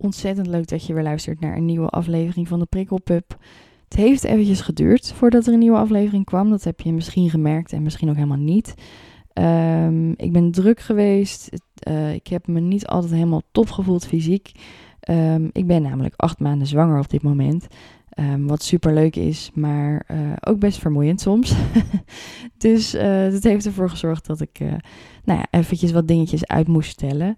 ontzettend leuk dat je weer luistert naar een nieuwe aflevering van de Prikkelpub. Het heeft eventjes geduurd voordat er een nieuwe aflevering kwam. Dat heb je misschien gemerkt en misschien ook helemaal niet. Ehm, ik ben druk geweest. Uh, ik heb me niet altijd helemaal top gevoeld fysiek. Um, ik ben namelijk acht maanden zwanger op dit moment. Um, wat super leuk is, maar uh, ook best vermoeiend soms. dus uh, dat heeft ervoor gezorgd dat ik uh, nou ja, eventjes wat dingetjes uit moest stellen.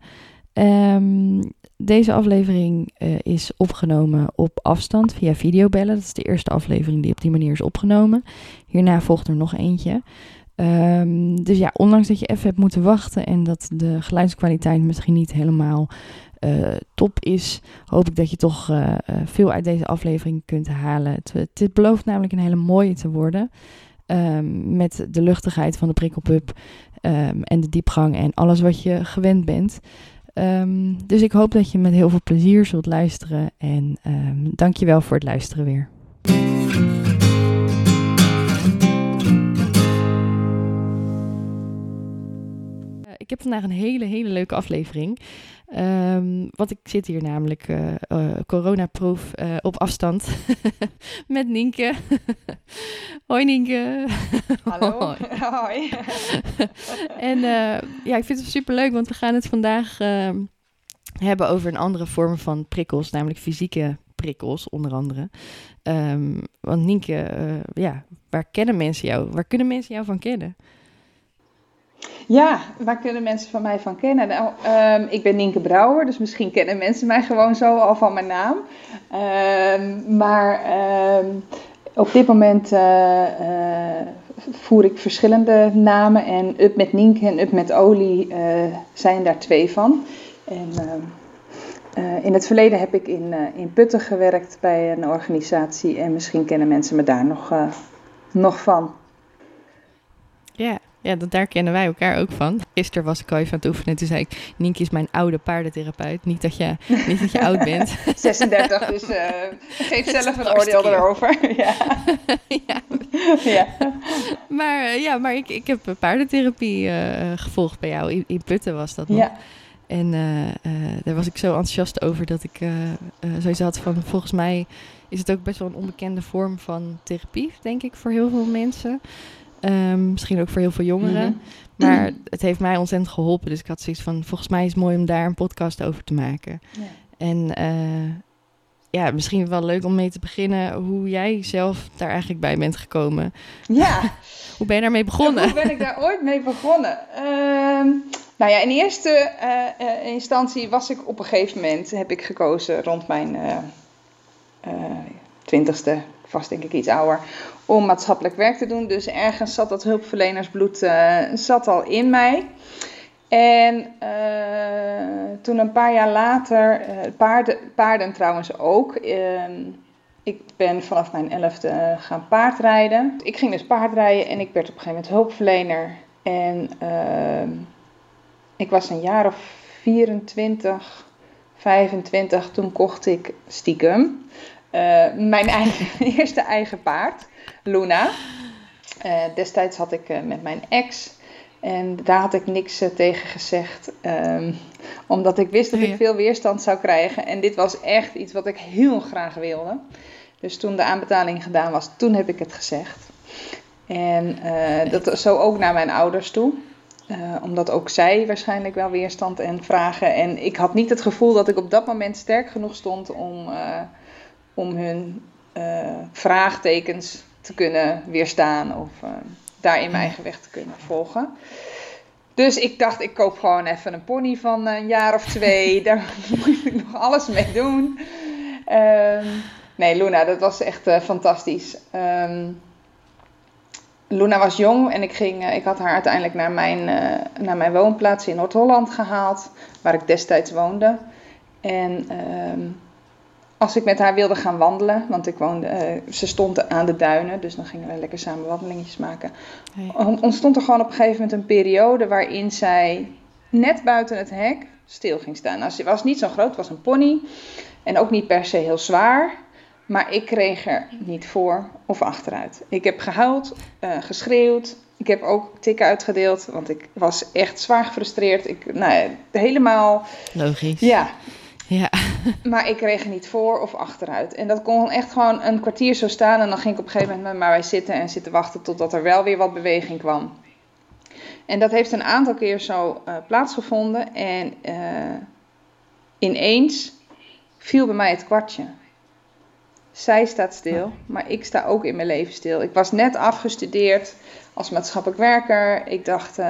Um, deze aflevering is opgenomen op afstand via videobellen. Dat is de eerste aflevering die op die manier is opgenomen. Hierna volgt er nog eentje. Um, dus ja, ondanks dat je even hebt moeten wachten en dat de geluidskwaliteit misschien niet helemaal uh, top is, hoop ik dat je toch uh, veel uit deze aflevering kunt halen. Het, dit belooft namelijk een hele mooie te worden. Um, met de luchtigheid van de prikkelpub en de diepgang en alles wat je gewend bent. Um, dus ik hoop dat je met heel veel plezier zult luisteren. En dank je wel voor het luisteren weer. Ik heb vandaag een hele, hele leuke aflevering. Um, want ik zit hier namelijk uh, uh, coronaproof uh, op afstand met Nienke. Hoi Nienke. Hallo. Hoi. en ja, ik vind het super leuk, want we gaan het vandaag ehm, hebben over een andere vorm van prikkels, namelijk fysieke prikkels onder andere. Um, want Nienke, ja, waar kennen mensen jou? Waar kunnen mensen jou van kennen? Ja, waar kunnen mensen van mij van kennen? Nou, um, ik ben Nienke Brouwer, dus misschien kennen mensen mij gewoon zo al van mijn naam. Um, maar um, op dit moment uh, uh, voer ik verschillende namen. En Up met Nienke en Up met Olie uh, zijn daar twee van. En in het verleden heb ik in, in Putten gewerkt bij een organisatie. En misschien kennen mensen me daar nog, nog van. Ja, dat, daar kennen wij elkaar ook van. Gisteren was ik al even aan het oefenen. En toen zei ik, Nienke is mijn oude paardentherapeut. Niet dat je, niet dat je oud bent. 36, dus uh, geef zelf een oordeel erover. ja. ja. ja. Maar, uh, ja, maar ik, ik heb paardentherapie uh, gevolgd bij jou. In, in Putten was dat nog. Ja. En daar was ik zo enthousiast over dat ik zoiets had van... Volgens mij is het ook best wel een onbekende vorm van therapie, denk ik, voor heel veel mensen. Um, misschien ook voor heel veel jongeren. Mm -hmm. Maar het heeft mij ontzettend geholpen. Dus ik had zoiets van, volgens mij is het mooi om daar een podcast over te maken. Ja. En uh, ja, misschien wel leuk om mee te beginnen hoe jij zelf daar eigenlijk bij bent gekomen. Ja. hoe ben je daarmee begonnen? hoe ben ik daar ooit mee begonnen? Uh, nou ja, in eerste uh, instantie was ik op een gegeven moment, heb ik gekozen rond mijn twintigste, vast denk ik iets ouder, om maatschappelijk werk te doen. Dus ergens zat dat hulpverlenersbloed uh, zat al in mij. En uh, toen een paar jaar later, uh, paarden, paarden trouwens ook. Ehm, ik ben vanaf mijn elfde gaan paardrijden. Ik ging dus paardrijden en ik werd op een gegeven moment hulpverlener. En ehm, ik was een jaar of 24, 25. Toen kocht ik stiekem mijn eigen, eerste eigen paard. Luna. Uh, destijds had ik uh, met mijn ex. En daar had ik niks uh, tegen gezegd. Um, omdat ik wist dat ik veel weerstand zou krijgen. En dit was echt iets wat ik heel graag wilde. Dus toen de aanbetaling gedaan was, toen heb ik het gezegd. En dat zo ook naar mijn ouders toe. omdat ook zij waarschijnlijk wel weerstand en vragen. En ik had niet het gevoel dat ik op dat moment sterk genoeg stond om, om hun vraagtekens te kunnen weerstaan of uh, daarin mijn eigen weg te kunnen volgen. Dus ik dacht, ik koop gewoon even een pony van een jaar of twee. Daar moet ik nog alles mee doen. Um, nee, Luna, dat was echt uh, fantastisch. Um, Luna was jong en ik, ging, uh, ik had haar uiteindelijk naar mijn, uh, naar mijn woonplaats in Noord-Holland gehaald, waar ik destijds woonde. En um, als ik met haar wilde gaan wandelen, want ik woonde, uh, ze stond aan de duinen, dus dan gingen we lekker samen wandelingetjes maken. Hey. Ontstond er gewoon op een gegeven moment een periode waarin zij net buiten het hek stil ging staan. Nou, ze was niet zo groot, was een pony en ook niet per se heel zwaar, maar ik kreeg er niet voor of achteruit. Ik heb gehuild, uh, geschreeuwd, ik heb ook tikken uitgedeeld, want ik was echt zwaar gefrustreerd. Ik, nou, helemaal. Logisch. Ja, Ja. maar ik kreeg er niet voor of achteruit. En dat kon echt gewoon een kwartier zo staan. En dan ging ik op een gegeven moment met maar wij zitten en zitten wachten totdat er wel weer wat beweging kwam. En dat heeft een aantal keer zo uh, plaatsgevonden. En uh, ineens viel bij mij het kwartje. Zij staat stil, maar ik sta ook in mijn leven stil. Ik was net afgestudeerd als maatschappelijk werker. Ik dacht, uh,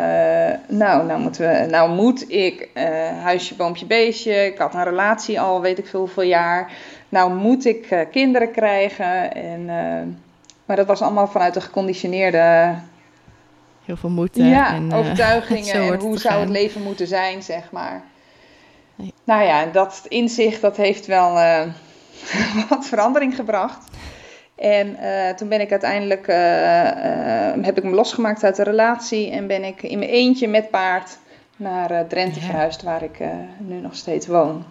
nou, nou, moeten we, nou moet ik uh, huisje, boompje, beestje. Ik had een relatie al, weet ik veel hoeveel jaar. Nou moet ik uh, kinderen krijgen. En, maar dat was allemaal vanuit een geconditioneerde... Heel veel moeten. Ja, en, overtuigingen en hoe zou het leven moeten zijn, zeg maar. Nee. Nou ja, dat inzicht, dat heeft wel wat verandering gebracht. En uh, toen ben ik uiteindelijk, uh, uh, heb ik me losgemaakt uit de relatie en ben ik in mijn eentje met paard naar Drenthe ja. verhuisd, waar ik nu nog steeds woon.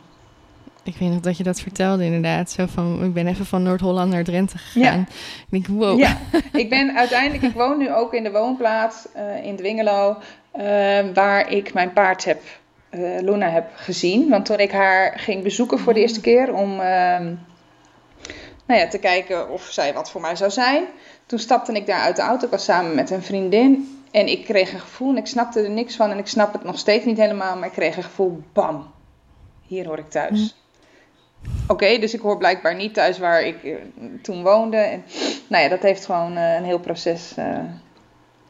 Ik weet nog dat je dat vertelde inderdaad. Zo van, ik ben even van Noord-Holland naar Drenthe gegaan. Ja. Ik denk, wow. Ja, ik ben uiteindelijk, ik woon nu ook in de woonplaats in Dwingelo, waar ik mijn paard heb, Luna heb gezien. Want toen ik haar ging bezoeken voor de eerste keer om ehm, nou ja, te kijken of zij wat voor mij zou zijn. Toen stapte ik daar uit de auto, ik was samen met een vriendin. En ik kreeg een gevoel en ik snapte er niks van. En ik snap het nog steeds niet helemaal, maar ik kreeg een gevoel, bam, hier hoor ik thuis. Oké, dus ik hoor blijkbaar niet thuis waar ik uh, toen woonde. En, nou ja, dat heeft gewoon uh, een heel proces uh,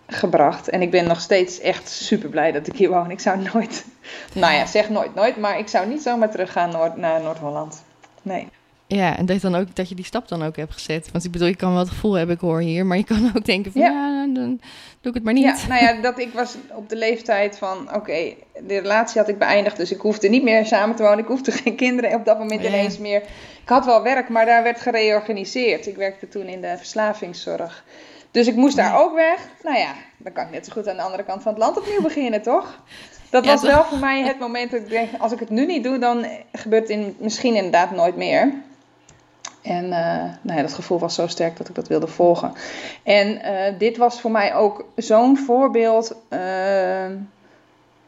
gebracht. En ik ben nog steeds echt super blij dat ik hier woon. Ik zou nooit, nou ja, zeg nooit nooit, maar ik zou niet zomaar teruggaan naar Noord-Holland. Nee. Ja, en dat, dan ook, dat je die stap dan ook hebt gezet. Want ik bedoel, je kan wel het gevoel hebben, ik hoor hier. Maar je kan ook denken van, ja, ja dan doe ik het maar niet. Ja, nou ja, dat, ik was op de leeftijd van, oké, de relatie had ik beëindigd. Dus ik hoefde niet meer samen te wonen. Ik hoefde geen kinderen op dat moment ja. ineens meer. Ik had wel werk, maar daar werd gereorganiseerd. Ik werkte toen in de verslavingszorg. Dus ik moest daar ook weg. Nou ja, dan kan ik net zo goed aan de andere kant van het land opnieuw beginnen, toch? Dat was wel voor mij het moment dat ik denk, als ik het nu niet doe, dan gebeurt het in, misschien inderdaad nooit meer. En uh, nou ja, dat gevoel was zo sterk dat ik dat wilde volgen. En uh, dit was voor mij ook zo'n voorbeeld uh,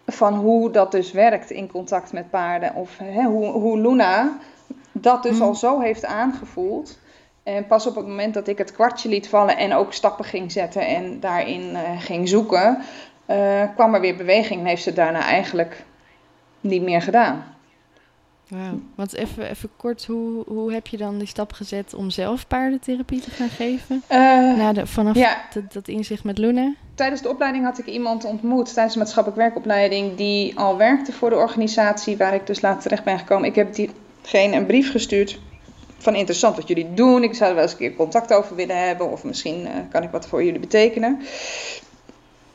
van hoe dat dus werkt in contact met paarden. Of hè, hoe, hoe Luna dat dus mm. al zo heeft aangevoeld. En pas op het moment dat ik het kwartje liet vallen en ook stappen ging zetten en daarin ging zoeken, kwam er weer beweging en heeft ze daarna eigenlijk niet meer gedaan. Wow. Want even, even kort, hoe, hoe heb je dan die stap gezet om zelf paardentherapie te gaan geven? Uh, Na de, vanaf ja. dat, dat inzicht met Luna? Tijdens de opleiding had ik iemand ontmoet, tijdens de maatschappelijk werkopleiding, die al werkte voor de organisatie waar ik dus later terecht ben gekomen. Ik heb diegene een brief gestuurd van interessant wat jullie doen. Ik zou er wel eens een keer contact over willen hebben of misschien uh, kan ik wat voor jullie betekenen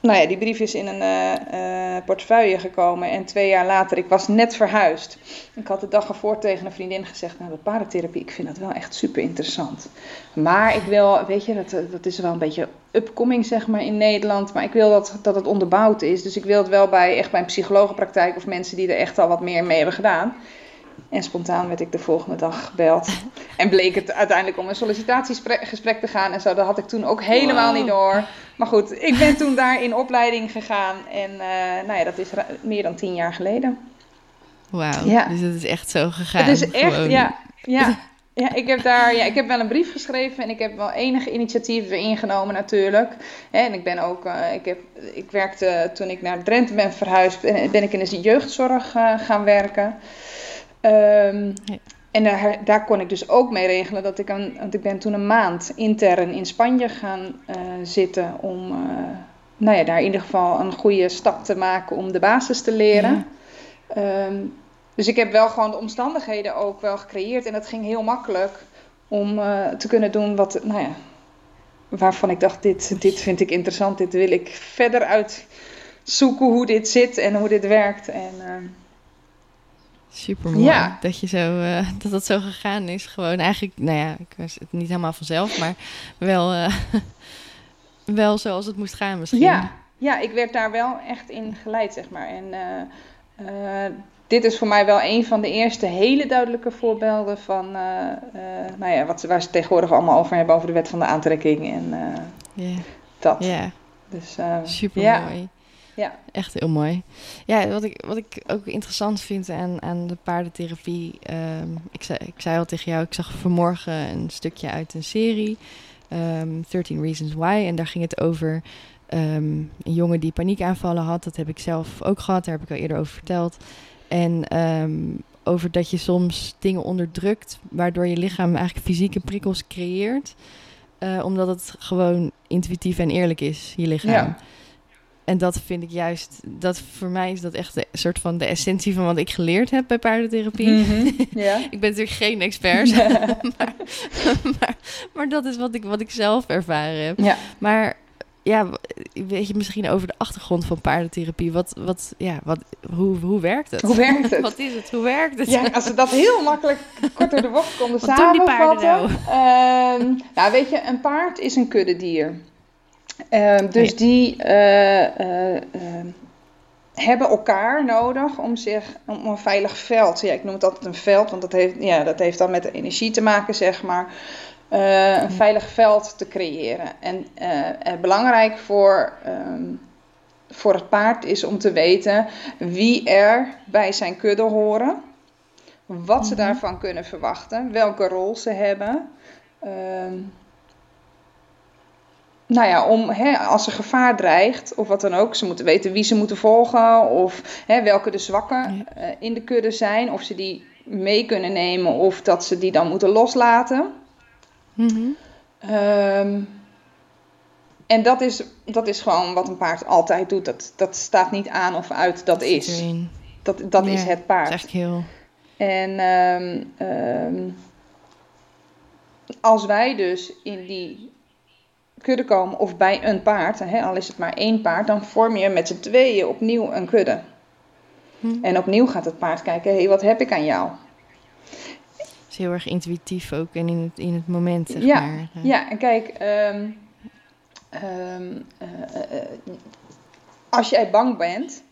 nou ja, die brief is in een uh, uh, portefeuille gekomen. En twee jaar later, ik was net verhuisd. Ik had de dag ervoor tegen een vriendin gezegd: Nou, de paardentherapie, ik vind dat wel echt super interessant. Maar ik wil, weet je, dat, dat is wel een beetje upcoming, zeg maar, in Nederland. Maar ik wil dat, dat het onderbouwd is. Dus ik wil het wel bij, echt bij een psychologenpraktijk of mensen die er echt al wat meer mee hebben gedaan. En spontaan werd ik de volgende dag gebeld. En bleek het uiteindelijk om een sollicitatiegesprek te gaan en zo. Dat had ik toen ook helemaal niet door. Maar goed, ik ben toen daar in opleiding gegaan. En uh, nou ja, dat is meer dan tien jaar geleden. Wauw, ja. dus het is echt zo gegaan. Het is echt, gewoon. ja. ja. Ja, ik heb daar, ja, ik heb wel een brief geschreven en ik heb wel enige initiatieven ingenomen natuurlijk. En ik ben ook, uh, ik, heb, ik werkte toen ik naar Drenthe ben verhuisd, ben, ben ik in de jeugdzorg uh, gaan werken. Um, ja. En daar, daar, kon ik dus ook mee regelen dat ik, een, want ik ben toen een maand intern in Spanje gaan uh, zitten om, uh, nou ja, daar in ieder geval een goede stap te maken om de basis te leren. Ja. Um, dus ik heb wel gewoon de omstandigheden ook wel gecreëerd en het ging heel makkelijk om uh, te kunnen doen wat, nou ja, waarvan ik dacht, dit, dit vind ik interessant, dit wil ik verder uitzoeken hoe dit zit en hoe dit werkt. En, Super mooi ja. dat je zo uh, dat dat zo gegaan is. Gewoon eigenlijk, nou ja, ik was het niet helemaal vanzelf, maar wel, uh, wel zoals het moest gaan misschien. Ja, ja, ik werd daar wel echt in geleid, zeg maar. En uh, dit is voor mij wel een van de eerste hele duidelijke voorbeelden van, nou ja, wat, waar ze tegenwoordig allemaal over hebben, over de wet van de aantrekking en yeah. dat. Ja, dus, super mooi. ja. Echt heel mooi. Ja, wat ik, wat ik ook interessant vind aan, aan de paardentherapie. ehm, ik, zei, ik zei al tegen jou, ik zag vanmorgen een stukje uit een serie. ehm 13 Reasons Why. En daar ging het over ehm, een jongen die paniekaanvallen had. Dat heb ik zelf ook gehad. Daar heb ik al eerder over verteld. En over dat je soms dingen onderdrukt. Waardoor je lichaam eigenlijk fysieke prikkels creëert. eh, omdat het gewoon intuïtief en eerlijk is, je lichaam. Ja. En dat vind ik juist, dat voor mij is dat echt de soort van de essentie van wat ik geleerd heb bij paardentherapie. Mhm. ja. Ik ben natuurlijk geen expert, maar, maar, maar dat is wat ik, wat ik zelf ervaren heb. ja. Maar ja, weet je misschien over de achtergrond van paardentherapie? Wat, wat, ja, wat, hoe, hoe werkt het? Hoe werkt het? Wat is het? Hoe werkt het? Ja, als we dat heel makkelijk kort door de bocht konden Wat doen die paarden samenvatten. Ehm, nou, weet je, een paard is een kuddedier. Ehm, dus die eh, eh, ehm, hebben elkaar nodig om zich om een veilig veld. Ja, ik noem het altijd een veld, want dat heeft, ja, dat heeft dan met de energie te maken, zeg maar. Eh, een veilig veld te creëren. En belangrijk voor, ehm, voor het paard is om te weten wie er bij zijn kudde horen, wat ze Mhm. daarvan kunnen verwachten, welke rol ze hebben. Nou ja, om, hè, als er gevaar dreigt of wat dan ook, ze moeten weten wie ze moeten volgen of hè, welke de zwakken eh, in de kudde zijn, of ze die mee kunnen nemen of dat ze die dan moeten loslaten. Ehm, en dat is, dat is gewoon wat een paard altijd doet. Dat, dat staat niet aan of uit, dat is. Dat, dat is het Dat is paard. eigenlijk heel... En ehm, ehm, als wij dus in die kudde komen of bij een paard, hè, al is het maar één paard, dan vorm je met z'n tweeën opnieuw een kudde. Hm. En opnieuw gaat het paard kijken, hé, hey, wat heb ik aan jou? is heel erg intuïtief ook en in het, in het moment, zeg Ja, maar. Ja, en kijk, ehm, ehm, eh, eh, eh, als jij bang bent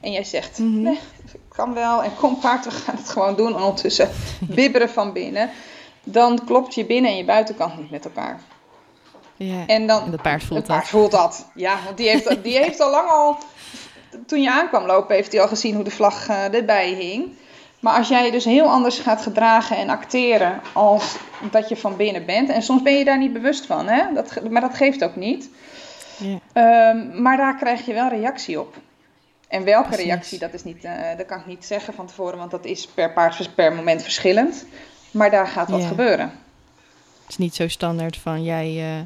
en jij zegt, Mhm. nee, ik kan wel en kom paard, we gaan het gewoon doen. En ondertussen bibberen van binnen. Dan klopt je binnen- en je buitenkant niet met elkaar. Ja. En dan, En dat paard voelt het paard dat. voelt dat. Ja, want die heeft, die heeft al lang al, toen je aankwam lopen, heeft hij al gezien hoe de vlag eh, erbij hing. Maar als jij je dus heel anders gaat gedragen en acteren als dat je van binnen bent. En soms ben je daar niet bewust van, hè? Dat, maar dat geeft ook niet. Ja. Ehm, maar daar krijg je wel reactie op. En welke Precies. reactie, dat, is niet, eh, dat kan ik niet zeggen van tevoren, want dat is per paard per moment verschillend. Maar daar gaat wat Ja. gebeuren. Is niet zo standaard van jij, eh,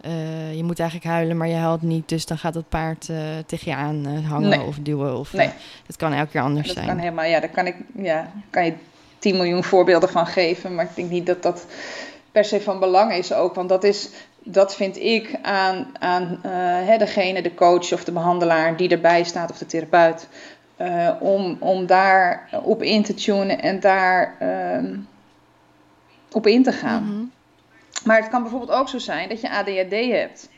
eh, je moet eigenlijk huilen, maar je huilt niet. Dus dan gaat het paard eh, tegen je aan hangen Nee. of duwen. Of, Nee. het kan elke keer anders Dat zijn. kan helemaal, ja, daar kan ik, ja, kan je 10 miljoen voorbeelden van geven. Maar ik denk niet dat dat per se van belang is ook. Want dat is, dat vind ik aan, aan hè, degene, de coach of de behandelaar die erbij staat of de therapeut. om, om daar op in te tunen en daar ehm, op in te gaan. Mhm. Maar het kan bijvoorbeeld ook zo zijn dat je ADHD hebt.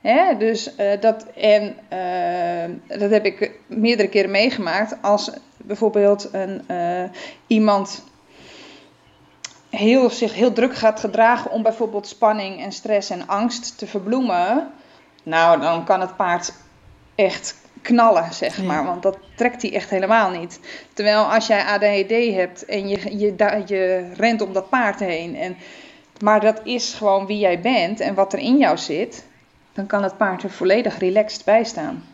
Hè? Dus eh, dat, en eh, dat heb ik meerdere keren meegemaakt. Als bijvoorbeeld een, eh, iemand heel, zich heel druk gaat gedragen om bijvoorbeeld spanning en stress en angst te verbloemen. Nou, dan kan het paard echt knallen, zeg Ja. maar. Want dat trekt hij echt helemaal niet. Terwijl als jij ADHD hebt en je, je, je rent om dat paard heen. En, maar dat is gewoon wie jij bent en wat er in jou zit. Dan kan het paard er volledig relaxed bij staan.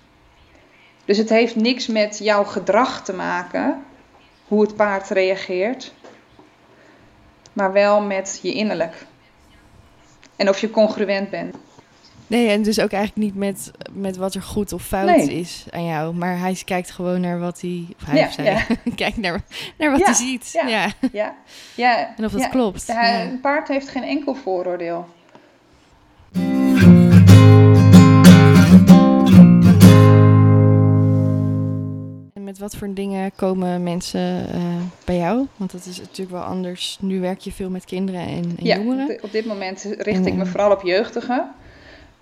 Dus het heeft niks met jouw gedrag te maken. Hoe het paard reageert. Maar wel met je innerlijk. En of je congruent bent. Nee, en dus ook eigenlijk niet met, met wat er goed of fout Nee. is aan jou. Maar hij kijkt gewoon naar wat hij... Of hij Ja, of zij ja. kijkt naar, naar wat Ja, hij ziet. ja. Ja. Ja, ja. En of dat klopt. Hij-. Een paard heeft geen enkel vooroordeel. En met wat voor dingen komen mensen eh, bij jou? Want dat is natuurlijk wel anders. Nu werk je veel met kinderen en, en Ja, jongeren. op- dit moment richt ik me vooral op jeugdigen.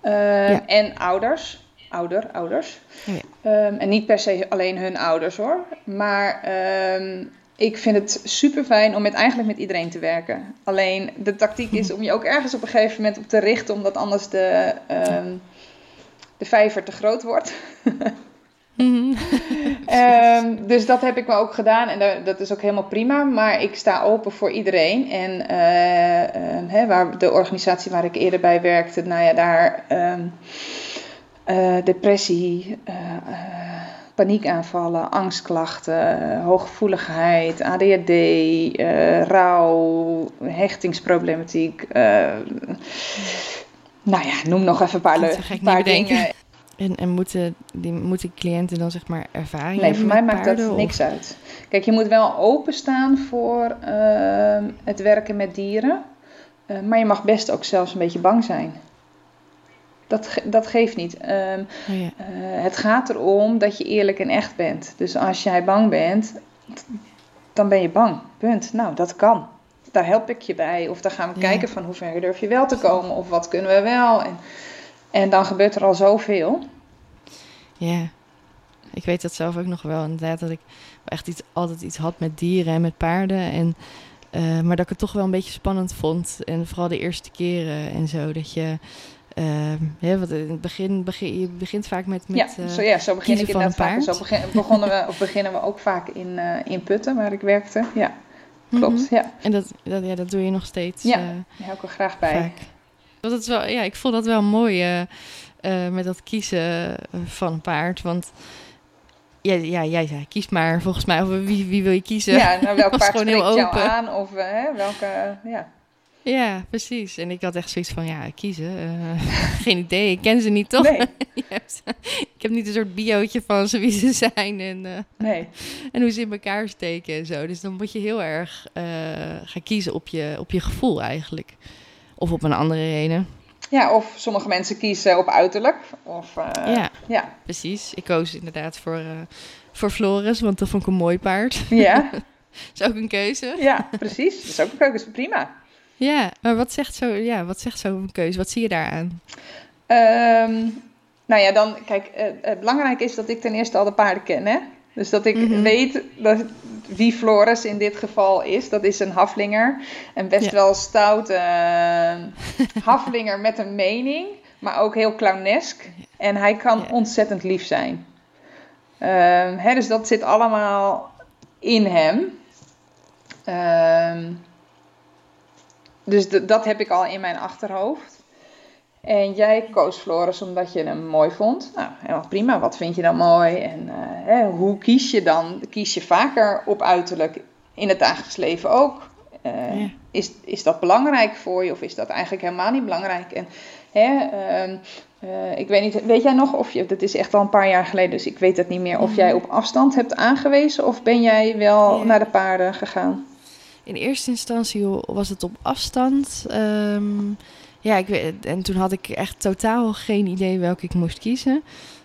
Eh, Ja. En ouders. Ouder, ouders. Ja, Ehm, en niet per se alleen hun ouders hoor. Maar ehm, ik vind het super fijn om met, eigenlijk met iedereen te werken. Alleen de tactiek is om je ook ergens op een gegeven moment op te richten. Omdat anders de, ehm, de vijver te groot wordt. Ehm, dus dat heb ik me ook gedaan en dat is ook helemaal prima. Maar ik sta open voor iedereen. En uh, hè, waar de organisatie waar ik eerder bij werkte, nou ja, daar uh, depressie, paniekaanvallen, angstklachten, hooggevoeligheid, ADHD, rouw, hechtingsproblematiek. nou ja, noem nog even een paar, paar dingen. En, en moeten, die, moeten cliënten dan zeg maar ervaring nee, voor mij maakt dat niks uit. Kijk, je moet wel openstaan voor ehm, het werken met dieren. Uh, maar je mag best ook zelfs een beetje bang zijn. Dat, dat geeft niet. Ehm, oh ja. uh, het gaat erom dat je eerlijk en echt bent. Dus als jij bang bent, dan ben je bang. Punt. Nou, dat kan. Daar help ik je bij. Of dan gaan we ja. kijken van hoe ver durf je wel te komen. Of wat kunnen we wel. En, en dan gebeurt er al zoveel. Ja, ik weet dat zelf ook nog wel. Inderdaad, dat ik echt iets, altijd iets had met dieren en met paarden. En, uh, maar dat ik het toch wel een beetje spannend vond. En vooral de eerste keren en zo. Dat je. Uh, ja, wat in het begin, begin, je begint vaak met, met ja, zo, ja, zo begin ik inderdaad vaak. Zo begin, begonnen we, of beginnen we ook vaak in, uh, in Putten, waar ik werkte. Ja, klopt. Mm -hmm. ja. En dat, dat, ja, dat doe je nog steeds. Ja, daar hou ik er graag bij. Vaak. Dat is wel, ja, ik vond dat wel mooi. Uh, met dat kiezen van een paard. Want ja, ja, jij zei, kies maar volgens mij. Of wie, wie wil je kiezen? Ja, nou welk paard gewoon heel jou aan? Of hè, welke, ja. Ja, precies. En ik had echt zoiets van, ja, kiezen. Uh, geen idee, ik ken ze niet, toch? Nee. ik heb niet een soort biootje van ze wie ze zijn en, uh, nee. en hoe ze in elkaar steken en zo. Dus dan moet je heel erg uh, gaan kiezen op je, op je gevoel eigenlijk. Of op een andere reden. Ja, of sommige mensen kiezen op uiterlijk. Of, uh, ja, ja, precies. Ik koos inderdaad voor, uh, voor Floris, want dat vond ik een mooi paard. Ja. is ook een keuze. Ja, precies. Dat is ook een keuze. Prima. Ja, maar wat zegt zo, ja, wat zegt zo'n keuze? Wat zie je daaraan? Um, nou ja, dan, kijk, uh, het belangrijk is dat ik ten eerste al de paarden ken, hè? Dus dat ik mm-hmm. weet dat, wie Floris in dit geval is. Dat is een haflinger. Een best ja. wel stoute uh, haflinger met een mening. Maar ook heel clownesk. En hij kan ja. ontzettend lief zijn. Uh, hè, dus dat zit allemaal in hem. Uh, dus dat heb ik al in mijn achterhoofd. En jij koos Floris omdat je hem mooi vond. Nou, helemaal prima. Wat vind je dan mooi? En uh, hè, hoe kies je dan? Kies je vaker op uiterlijk in het dagelijks leven ook? Uh, ja. is, is dat belangrijk voor je of is dat eigenlijk helemaal niet belangrijk? En hè, uh, uh, ik weet niet, weet jij nog of je, dat is echt al een paar jaar geleden, dus ik weet het niet meer, of jij op afstand hebt aangewezen of ben jij wel ja. naar de paarden gegaan? In eerste instantie was het op afstand. Um, ja, ik weet, en toen had ik echt totaal geen idee welke ik moest kiezen.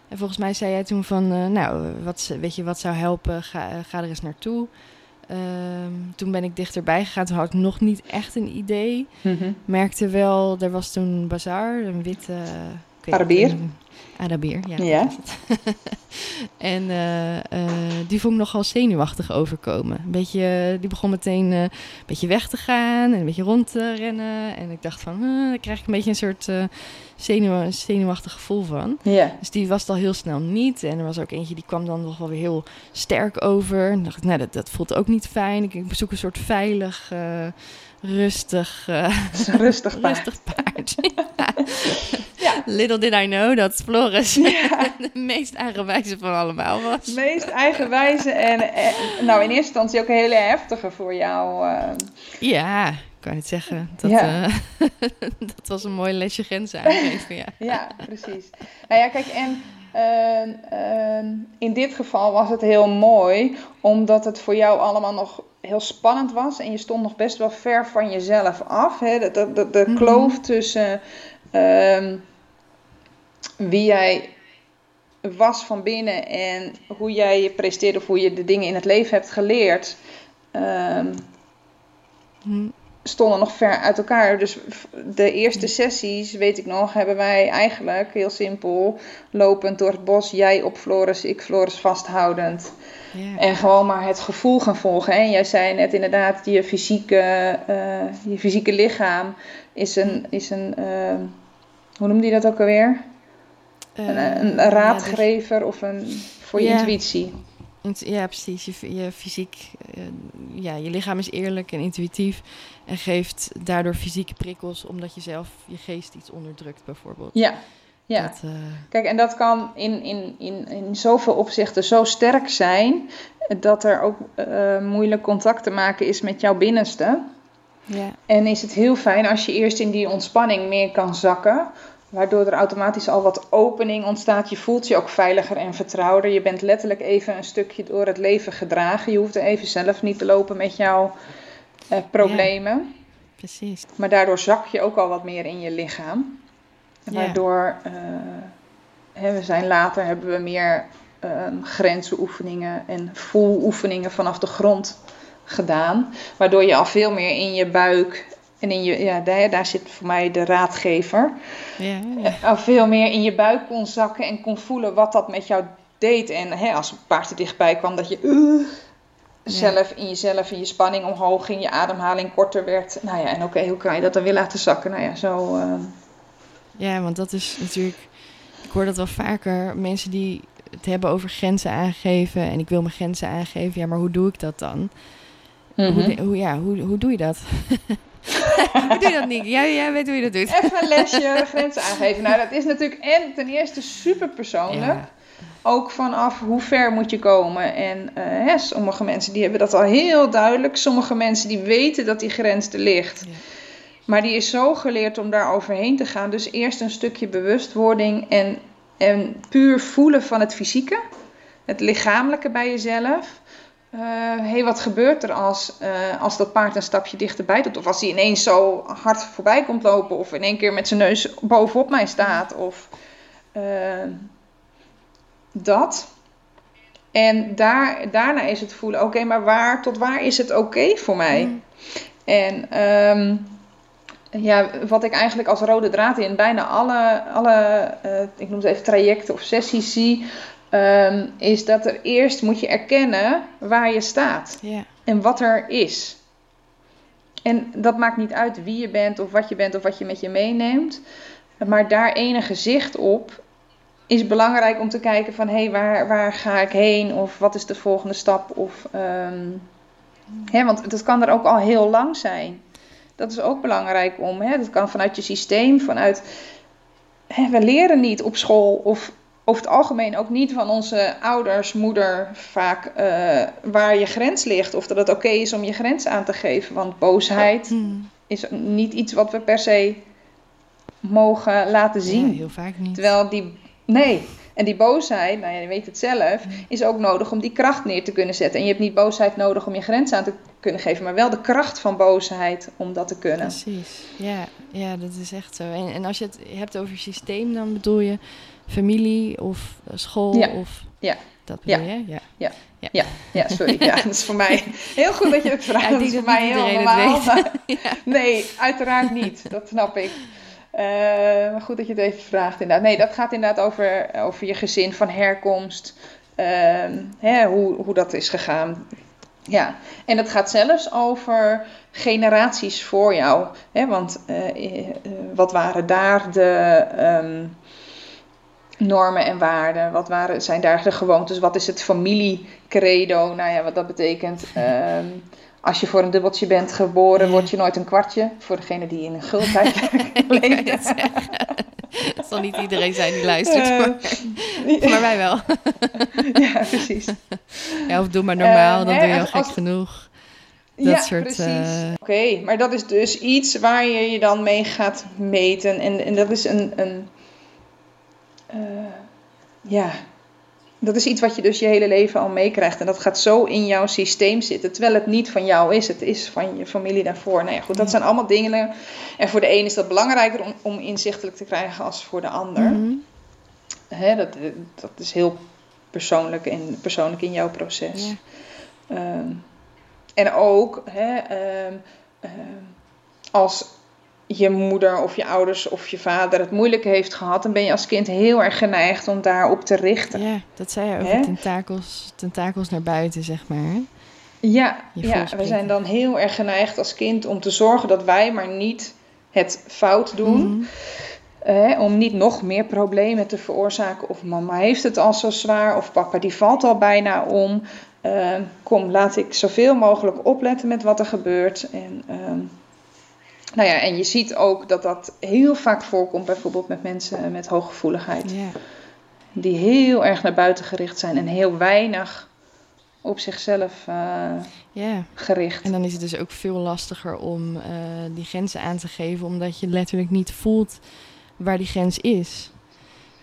En volgens mij zei jij toen van, uh, nou, wat, weet je, wat zou helpen? Ga, ga er eens naartoe. Um, toen ben ik dichterbij gegaan. Toen had ik nog niet echt een idee. Mm-hmm. Merkte wel, er was toen Bazaar, een witte... Arabier. Arabier, ja. ja. en uh, uh, die vond ik nogal zenuwachtig overkomen. Een beetje, die begon meteen uh, een beetje weg te gaan en een beetje rond te rennen. En ik dacht van, daar krijg ik een beetje een soort zenuw, zenuwachtig gevoel van. Ja. Dus die was het al heel snel niet. En er was ook eentje die kwam dan nog wel weer heel sterk over. En dacht ik, nou, dat, dat voelt ook niet fijn. Ik, ik bezoek een soort veilig rustig, uh, rustig paard. rustig paard. ja. ja. Little did I know dat Floris ja. de meest eigenwijze van allemaal was. De meest eigenwijze en, en nou in eerste instantie ook een hele heftige voor jou. Uh... Ja, ik kan het zeggen. Dat, ja. uh, dat was een mooi lesje grenzen aangeven. Ja. ja, precies. Nou ja, kijk, en in dit geval was het heel mooi, omdat het voor jou allemaal nog heel spannend was en je stond nog best wel ver van jezelf af. Hè? De, de, de, de kloof tussen uh, wie jij was van binnen en hoe jij je presteerde of hoe je de dingen in het leven hebt geleerd. Mm stonden nog ver uit elkaar. Dus de eerste sessies, weet ik nog, hebben wij eigenlijk heel simpel lopend door het bos. Jij op Floris, ik Floris vasthoudend. En gewoon maar het gevoel gaan volgen. En jij zei net inderdaad, je fysieke, uh, je fysieke lichaam is een, is een uh, hoe noemde je dat ook alweer? een, een raadgever of een, voor je Ja. intuïtie. Ja, precies. Je, je fysiek, eh, ja, je lichaam is eerlijk en intuïtief en geeft daardoor fysieke prikkels omdat je zelf je geest iets onderdrukt, bijvoorbeeld. Ja, ja. Dat, eh, Kijk, en dat kan in, in, in, in zoveel opzichten zo sterk zijn dat er ook eh, moeilijk contact te maken is met jouw binnenste. ja, En is het heel fijn als je eerst in die ontspanning meer kan zakken. Waardoor er automatisch al wat opening ontstaat. Je voelt je ook veiliger en vertrouwder. Je bent letterlijk even een stukje door het leven gedragen. Je hoeft er even zelf niet te lopen met jouw eh, problemen. precies. Maar daardoor zak je ook al wat meer in je lichaam. Ja. Waardoor eh, hè, we zijn later hebben we meer ehm grenzenoefeningen en voeloefeningen vanaf de grond gedaan. Waardoor je al veel meer in je buik en in je, ja, daar, daar zit voor mij de raadgever. Ja, ja. Al veel meer in je buik kon zakken en kon voelen wat dat met jou deed. En hè, als een paard er dichtbij kwam, dat je uh, zelf in jezelf, in je spanning omhoog ging, je ademhaling korter werd. Nou ja, en oké, hoe kan je dat dan weer laten zakken? Nou ja, zo. ehm, Ja, want dat is natuurlijk. Ik hoor dat wel vaker. Mensen die het hebben over grenzen aangeven. En ik wil mijn grenzen aangeven. Ja, maar hoe doe ik dat dan? mhm. Hoe, de- hoe, ja, hoe, hoe doe je dat? hoe doe dat, Nick? Jij, jij weet hoe je dat doet. Even een lesje grenzen aangeven. Nou, dat is natuurlijk en ten eerste super persoonlijk. Ja. Ook vanaf hoe ver moet je komen. En eh, hè, sommige mensen die hebben dat al heel duidelijk. Sommige mensen die weten dat die grens er ligt. Ja. Maar die is zo geleerd om daar overheen te gaan. Dus eerst een stukje bewustwording en, en puur voelen van het fysieke. Het lichamelijke bij jezelf. Hé, hey, wat gebeurt er als, eh, als dat paard een stapje dichterbij doet? Of als hij ineens zo hard voorbij komt lopen. Of in één keer met zijn neus bovenop mij staat. Of eh, dat. En daar, daarna is het voelen, oké, maar waar tot waar is het oké voor mij? Mm. En ehm, ja, wat ik eigenlijk als rode draad in bijna alle, alle eh, ik noem het even trajecten of sessies zie, ehm, is dat er eerst moet je erkennen waar je staat en wat er is. En dat maakt niet uit wie je bent of wat je bent of wat je met je meeneemt. Maar daar enige zicht op is belangrijk om te kijken van hé, hey, waar, waar ga ik heen? Of wat is de volgende stap? Of, ehm, hè, want dat kan er ook al heel lang zijn. Dat is ook belangrijk om. Hè? Dat kan vanuit je systeem, vanuit. Hè, we leren niet op school of over het algemeen ook niet van onze ouders, moeder vaak eh, waar je grens ligt. Of dat het oké is om je grens aan te geven. Want boosheid Mm. is niet iets wat we per se mogen laten zien. Ja, heel vaak niet. Terwijl die. Nee. En die boosheid, nou ja, je weet het zelf, is ook nodig om die kracht neer te kunnen zetten. En je hebt niet boosheid nodig om je grens aan te kunnen geven, maar wel de kracht van boosheid om dat te kunnen. Precies. Ja, ja, dat is echt zo. En, en als je het hebt over systeem, dan bedoel je familie of eh, school Ja. of... Ja. Dat bedoel Ja. je? Ja. Ja, sorry. Ja, dat is voor mij heel goed dat je het vraagt. Ja, dat is voor mij heel normaal. maar- Nee, uiteraard niet. Dat snap ik. Eh, maar goed dat je het even vraagt inderdaad. Nee, dat gaat inderdaad over, over je gezin van herkomst. Ehm, hè, hoe, hoe dat is gegaan. Ja, en dat gaat zelfs over generaties voor jou. Hè? Want eh, wat waren daar de ehm, normen en waarden? Wat waren, zijn daar de gewoontes? Wat is het familiecredo? Nou ja, wat dat betekent. Ehm, als je voor een dubbeltje bent geboren, word je nooit een kwartje. Voor degene die in een gultijd leeft. Dat zal niet iedereen zijn die luistert, Eh, maar, maar wij wel. ja, precies. Ja, of doe maar normaal, Eh, dan hè, doe je al gek als- genoeg. Dat ja, soort, precies. eh, Oké, maar dat is dus iets waar je je dan mee gaat meten. En, en dat is een... een eh, ja, dat is iets wat je dus je hele leven al meekrijgt. En dat gaat zo in jouw systeem zitten. Terwijl het niet van jou is. Het is van je familie daarvoor. Nou ja, goed, dat zijn allemaal dingen. En voor de een is dat belangrijker om, om inzichtelijk te krijgen als voor de ander. mhm. Hè, dat, dat is heel persoonlijk, in, persoonlijk in jouw proces. Ja. Ehm, en ook hè, ehm, ehm, als je moeder of je ouders of je vader het moeilijk heeft gehad, dan ben je als kind heel erg geneigd om daarop te richten. ja, dat zei je over tentakels, tentakels naar buiten, zeg maar. Ja, Je ja we zijn dan heel erg geneigd als kind om te zorgen dat wij maar niet het fout doen. Mhm. eh, om niet nog meer problemen te veroorzaken. Of mama heeft het al zo zwaar, of papa die valt al bijna om. Eh, kom, laat ik zoveel mogelijk opletten met wat er gebeurt. En, ehm, nou ja, en je ziet ook dat dat heel vaak voorkomt, bijvoorbeeld met mensen met hooggevoeligheid. Ja. Die heel erg naar buiten gericht zijn en heel weinig op zichzelf eh, gericht. En dan is het dus ook veel lastiger om eh, die grenzen aan te geven, omdat je letterlijk niet voelt waar die grens is.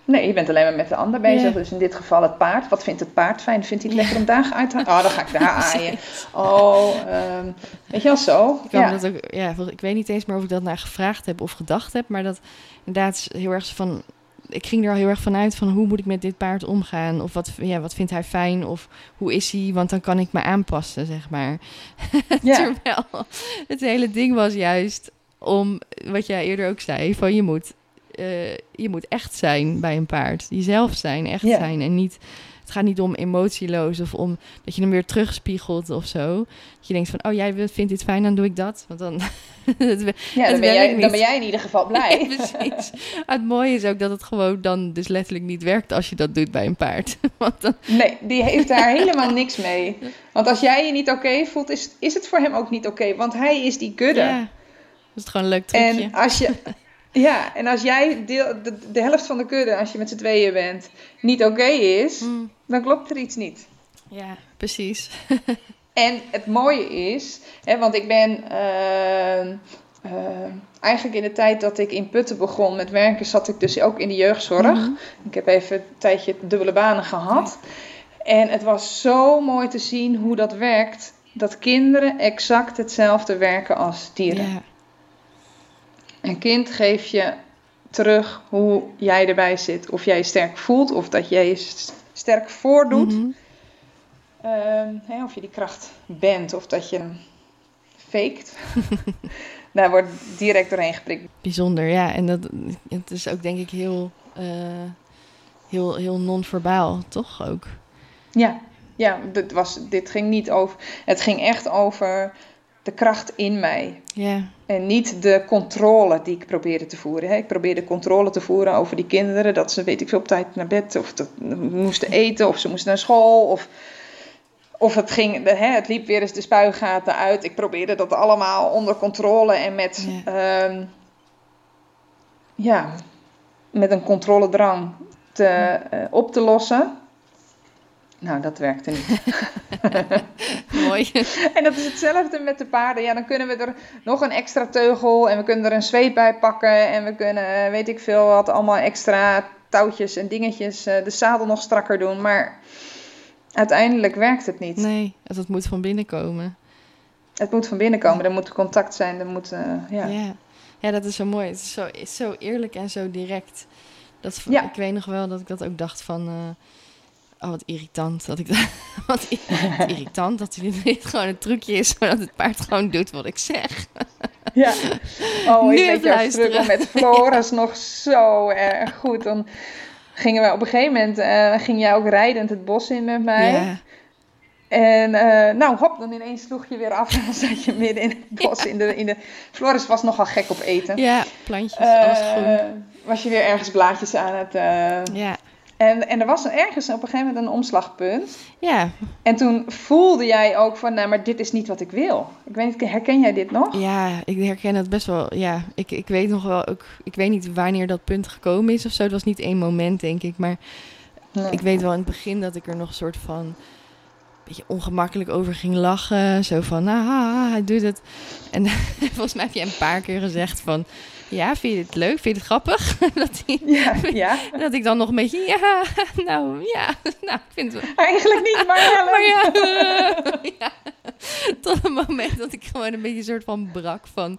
Nee, je bent alleen maar met de ander bezig. Dus in dit geval het paard. Wat vindt het paard fijn? Vindt hij het lekker om daar uit te Oh, dan ga ik daar aaien. Oh, ehm, weet je wel zo? Ik, Ja. dat ook, ja, ik weet niet eens meer of ik dat naar gevraagd heb of gedacht heb, maar dat inderdaad is heel erg van. Ik ging er al heel erg vanuit van hoe moet ik met dit paard omgaan? Of wat, ja, wat vindt hij fijn? Of hoe is hij? Want dan kan ik me aanpassen, zeg maar. Ja. Terwijl het hele ding was juist om, wat jij eerder ook zei, van je moet, eh, je moet echt zijn bij een paard. Jezelf zijn, echt zijn. En niet, het gaat niet om emotieloos of om dat je hem weer terugspiegelt of zo. Dat je denkt van, oh jij vindt dit fijn, dan doe ik dat. Want dan... Ja, dan ben, jij, dan ben jij in ieder geval blij. Nee, precies. Het mooie is ook dat het gewoon dan dus letterlijk niet werkt als je dat doet bij een paard. Want dan, Nee, die heeft daar helemaal niks mee. Want als jij je niet oké voelt, is, is het voor hem ook niet oké. want hij is die kudde. ja, dat is het gewoon een leuk trucje. En als je... Ja, en als jij deel, de, de helft van de kudde, als je met z'n tweeën bent, niet oké is, Mm, dan klopt er iets niet. ja, precies. En het mooie is, hè, want ik ben eh, eh, eigenlijk in de tijd dat ik in Putten begon met werken, zat ik dus ook in de jeugdzorg. Mhm. Ik heb even een tijdje dubbele banen gehad. En het was zo mooi te zien hoe dat werkt. Dat kinderen exact hetzelfde werken als dieren. Ja, Een kind geeft je terug hoe jij erbij zit. Of jij je sterk voelt of dat jij je sterk voordoet. Mhm. Ehm, hè, of je die kracht bent of dat je hem faked. Daar wordt direct doorheen geprikt. Bijzonder, ja. En dat, het is ook denk ik heel, eh, heel, heel non-verbaal, toch ook? Ja, ja dit, was, dit ging niet over. Het ging echt over de kracht in mij. En niet de controle die ik probeerde te voeren. Hè. Ik probeerde controle te voeren over die kinderen. Dat ze, weet ik veel, op tijd naar bed. Of dat moesten eten. Of ze moesten naar school. Of, of het, ging, hè, het liep weer eens de spuigaten uit. Ik probeerde dat allemaal onder controle. En met, ja. ja, met een controledrang te, uh, op te lossen. Nou, dat werkte niet. Mooi. en dat is hetzelfde met de paarden. Ja, dan kunnen we er nog een extra teugel en we kunnen er een zweep bij pakken. En we kunnen, weet ik veel wat, allemaal extra touwtjes en dingetjes. de zadel nog strakker doen. Maar uiteindelijk werkt het niet. Nee, het moet van binnen komen. Het moet van binnen komen. Er moet contact zijn. Er moet, uh, ja. ja. ja, dat is zo mooi. Het is zo, is zo eerlijk en zo direct. Dat, ja. Ik weet nog wel dat ik dat ook dacht van... Uh, Oh, wat irritant. Dat ik dat, wat, irritant dat dit gewoon een trucje is, zodat het paard gewoon doet wat ik zeg. Ja. Oh, ik weet jouw struggle met Floris ja. nog zo erg goed. Dan gingen we op een gegeven moment, uh, ging jij ook rijdend het bos in met mij. Ja. En uh, nou, hop, dan ineens sloeg je weer af en dan zat je midden in het bos. In de, in de... Floris was nogal gek op eten. Ja, plantjes, uh, alles groen. Was je weer ergens blaadjes aan het... ja. En, en er was ergens op een gegeven moment een omslagpunt. Ja. En toen voelde jij ook van, nou, maar dit is niet wat ik wil. Ik weet niet, herken jij dit nog? Ja, ik herken het best wel. Ja, ik, ik weet nog wel ook, ik weet niet wanneer dat punt gekomen is of zo. Het was niet één moment, denk ik. Maar nee. ik weet wel in het begin dat ik er nog een soort van beetje ongemakkelijk over ging lachen. Zo van, nou, ah, hij doet het. En volgens mij heb je een paar keer gezegd van... Ja, vind je het leuk? Vind je het grappig? dat, die, ja, ja. dat ik dan nog een beetje, ja, nou, ja, nou, ik vind het Eigenlijk niet, maar ja. maar ja, uh, ja. Tot het moment dat ik gewoon een beetje een soort van brak van...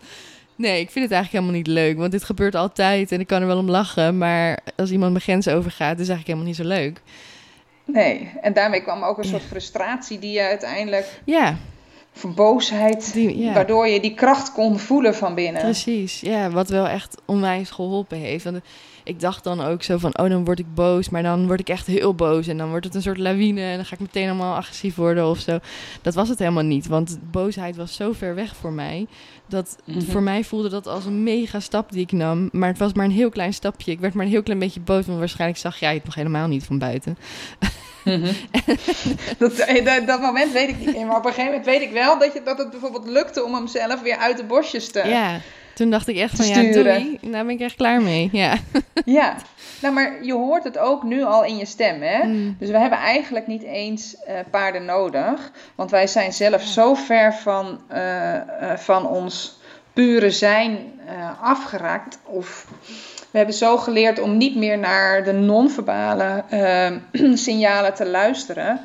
Nee, ik vind het eigenlijk helemaal niet leuk, want dit gebeurt altijd en ik kan er wel om lachen. Maar als iemand mijn grens overgaat, is eigenlijk helemaal niet zo leuk. Nee, en daarmee kwam ook een soort frustratie die je uiteindelijk... Ja. Of boosheid, Die- ja. waardoor je die kracht kon voelen van binnen. Precies, ja, wat wel echt onwijs geholpen heeft. Want ik dacht dan ook zo van, oh, dan word ik boos, maar dan word ik echt heel boos. En dan wordt het een soort lawine en dan ga ik meteen helemaal agressief worden of zo. Dat was het helemaal niet, want boosheid was zo ver weg voor mij. Dat Mhm. voor mij voelde dat als een mega stap die ik nam. Maar het was maar een heel klein stapje. Ik werd maar een heel klein beetje boos, want waarschijnlijk zag jij het nog helemaal niet van buiten. Dat, eh, dat, dat moment weet ik niet meer. Maar op een gegeven moment weet ik wel dat, je, dat het bijvoorbeeld lukte om hem zelf weer uit de bosjes te... Ja, toen dacht ik echt van, ja, doei, daar ben ik echt klaar mee. Ja. Ja. Nou, maar je hoort het ook nu al in je stem, hè? Mm. Dus we hebben eigenlijk niet eens eh, paarden nodig. Want wij zijn zelf zo ver van, eh, van ons pure zijn afgeraakt. Of we hebben zo geleerd om niet meer naar de non-verbale eh, signalen te luisteren.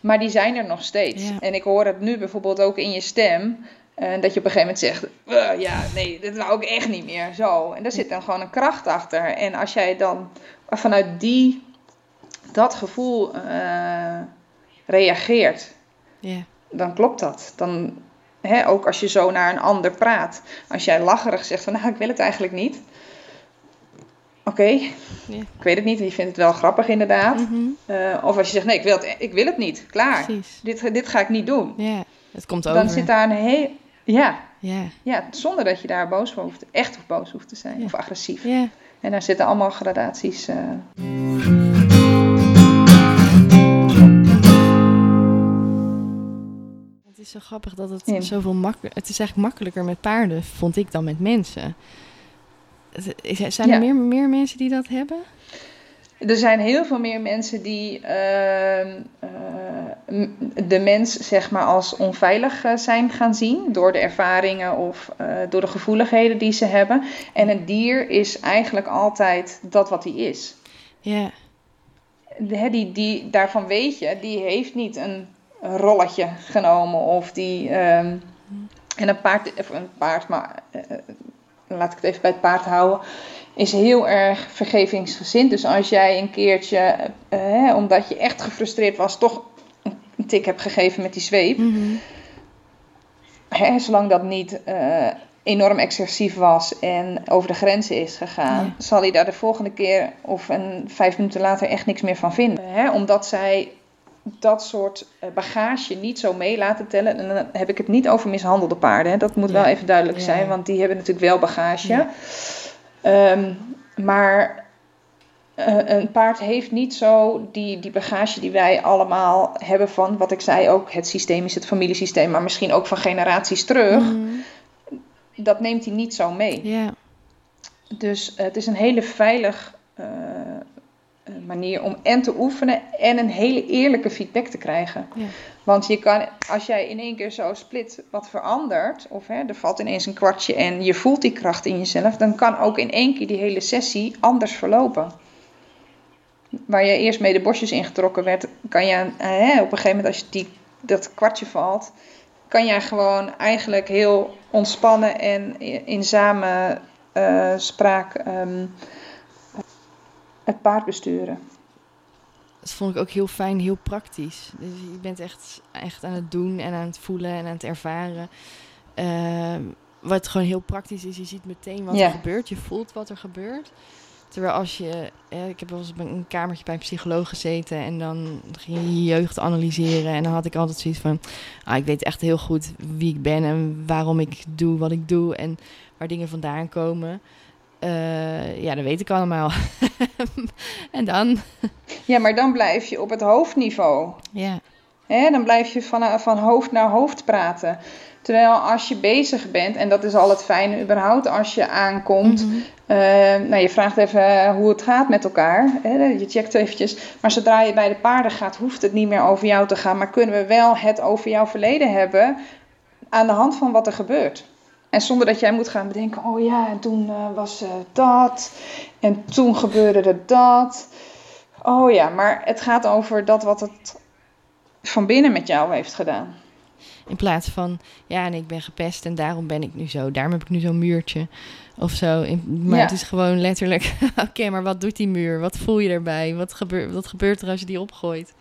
Maar die zijn er nog steeds. Ja. En ik hoor het nu bijvoorbeeld ook in je stem. eh, dat je op een gegeven moment zegt: "Eh, Ja, nee, dit wou ik echt niet meer. Zo. En daar zit dan gewoon een kracht achter. En als jij dan vanuit die, dat gevoel eh, reageert, Ja. dan klopt dat. Dan, hè, ook als je zo naar een ander praat. Als jij lacherig zegt van, nou, ik wil het eigenlijk niet. Oké, Ja. ik weet het niet. Je vindt het wel grappig inderdaad. Mhm. Eh, of als je zegt, nee, ik wil het, ik wil het niet. Klaar. Precies. Dit, dit ga ik niet doen. Ja, het komt over. Dan zit daar een heel... Ja, Ja, ja, zonder dat je daar boos voor hoeft, echt of boos hoeft te zijn. Ja. Of agressief. ja. En daar zitten allemaal gradaties. eh, Het is zo grappig dat het Ja. zoveel makkelijker... Het is eigenlijk makkelijker met paarden, vond ik, dan met mensen. Zijn er Ja. meer, meer mensen die dat hebben? Er zijn heel veel meer mensen die ehm, eh, de mens zeg maar als onveilig eh, zijn gaan zien door de ervaringen of eh, door de gevoeligheden die ze hebben. En een dier is eigenlijk altijd dat wat hij is. Ja, die, die, daarvan weet je, die heeft niet een rolletje genomen of die. ehm, en een paard, of een paard, maar laat ik het even bij het paard houden, is heel erg vergevingsgezind. Dus als jij een keertje, eh, hè, omdat je echt gefrustreerd was, toch een tik hebt gegeven met die zweep, Mhm. hè, zolang dat niet eh, enorm excessief was en over de grenzen is gegaan, Ja. zal hij daar de volgende keer of een vijf minuten later echt niks meer van vinden. Hè, omdat zij dat soort eh, bagage niet zo mee laten tellen. En dan heb ik het niet over mishandelde paarden. Hè. Dat moet Ja. wel even duidelijk Ja. zijn, want die hebben natuurlijk wel bagage. Ja. Ehm, maar eh, een paard heeft niet zo die, die bagage die wij allemaal hebben van, wat ik zei ook, het systeem is het familiesysteem, maar misschien ook van generaties terug. Mhm. Dat neemt hij niet zo mee. Ja, Dus eh, het is een hele veilig manier om en te oefenen en een hele eerlijke feedback te krijgen. ja. Want je kan, als jij in één keer zo split wat verandert, of hè, er valt ineens een kwartje en je voelt die kracht in jezelf, dan kan ook in één keer die hele sessie anders verlopen. Waar je eerst mee de bosjes ingetrokken werd, kan je hè, op een gegeven moment, als je die, dat kwartje valt, kan jij gewoon eigenlijk heel ontspannen en in samen eh, spraak ehm, het paard besturen. Dat vond ik ook heel fijn, heel praktisch. Dus je bent echt, echt aan het doen en aan het voelen en aan het ervaren. Ehm, wat gewoon heel praktisch is, je ziet meteen wat Ja. er gebeurt. Je voelt wat er gebeurt. Terwijl als je... eh, ik heb wel eens op een kamertje bij een psycholoog gezeten... en dan ging je je jeugd analyseren... en dan had ik altijd zoiets van... Ah, ik weet echt heel goed wie ik ben en waarom ik doe wat ik doe... en waar dingen vandaan komen. Eh, ja, dat weet ik allemaal. en dan... Ja, maar dan blijf je op het hoofdniveau. Ja, Hè, dan blijf je van, van hoofd naar hoofd praten. Terwijl als je bezig bent, en dat is al het fijne überhaupt als je aankomt. Mhm. eh, nou, je vraagt even hoe het gaat met elkaar. Hè, je checkt eventjes. Maar zodra je bij de paarden gaat, hoeft het niet meer over jou te gaan. Maar kunnen we wel het over jouw verleden hebben aan de hand van wat er gebeurt. En zonder dat jij moet gaan bedenken, oh ja, en toen eh, was eh, dat. En toen gebeurde er dat. Oh ja, maar het gaat over dat wat het van binnen met jou heeft gedaan. In plaats van, ja, en ik ben gepest en daarom ben ik nu zo. Daarom heb ik nu zo'n muurtje of zo. In- maar Ja. het is gewoon letterlijk, oké, maar wat doet die muur? Wat voel je erbij? Wat, gebeurt wat gebeurt er als je die opgooit?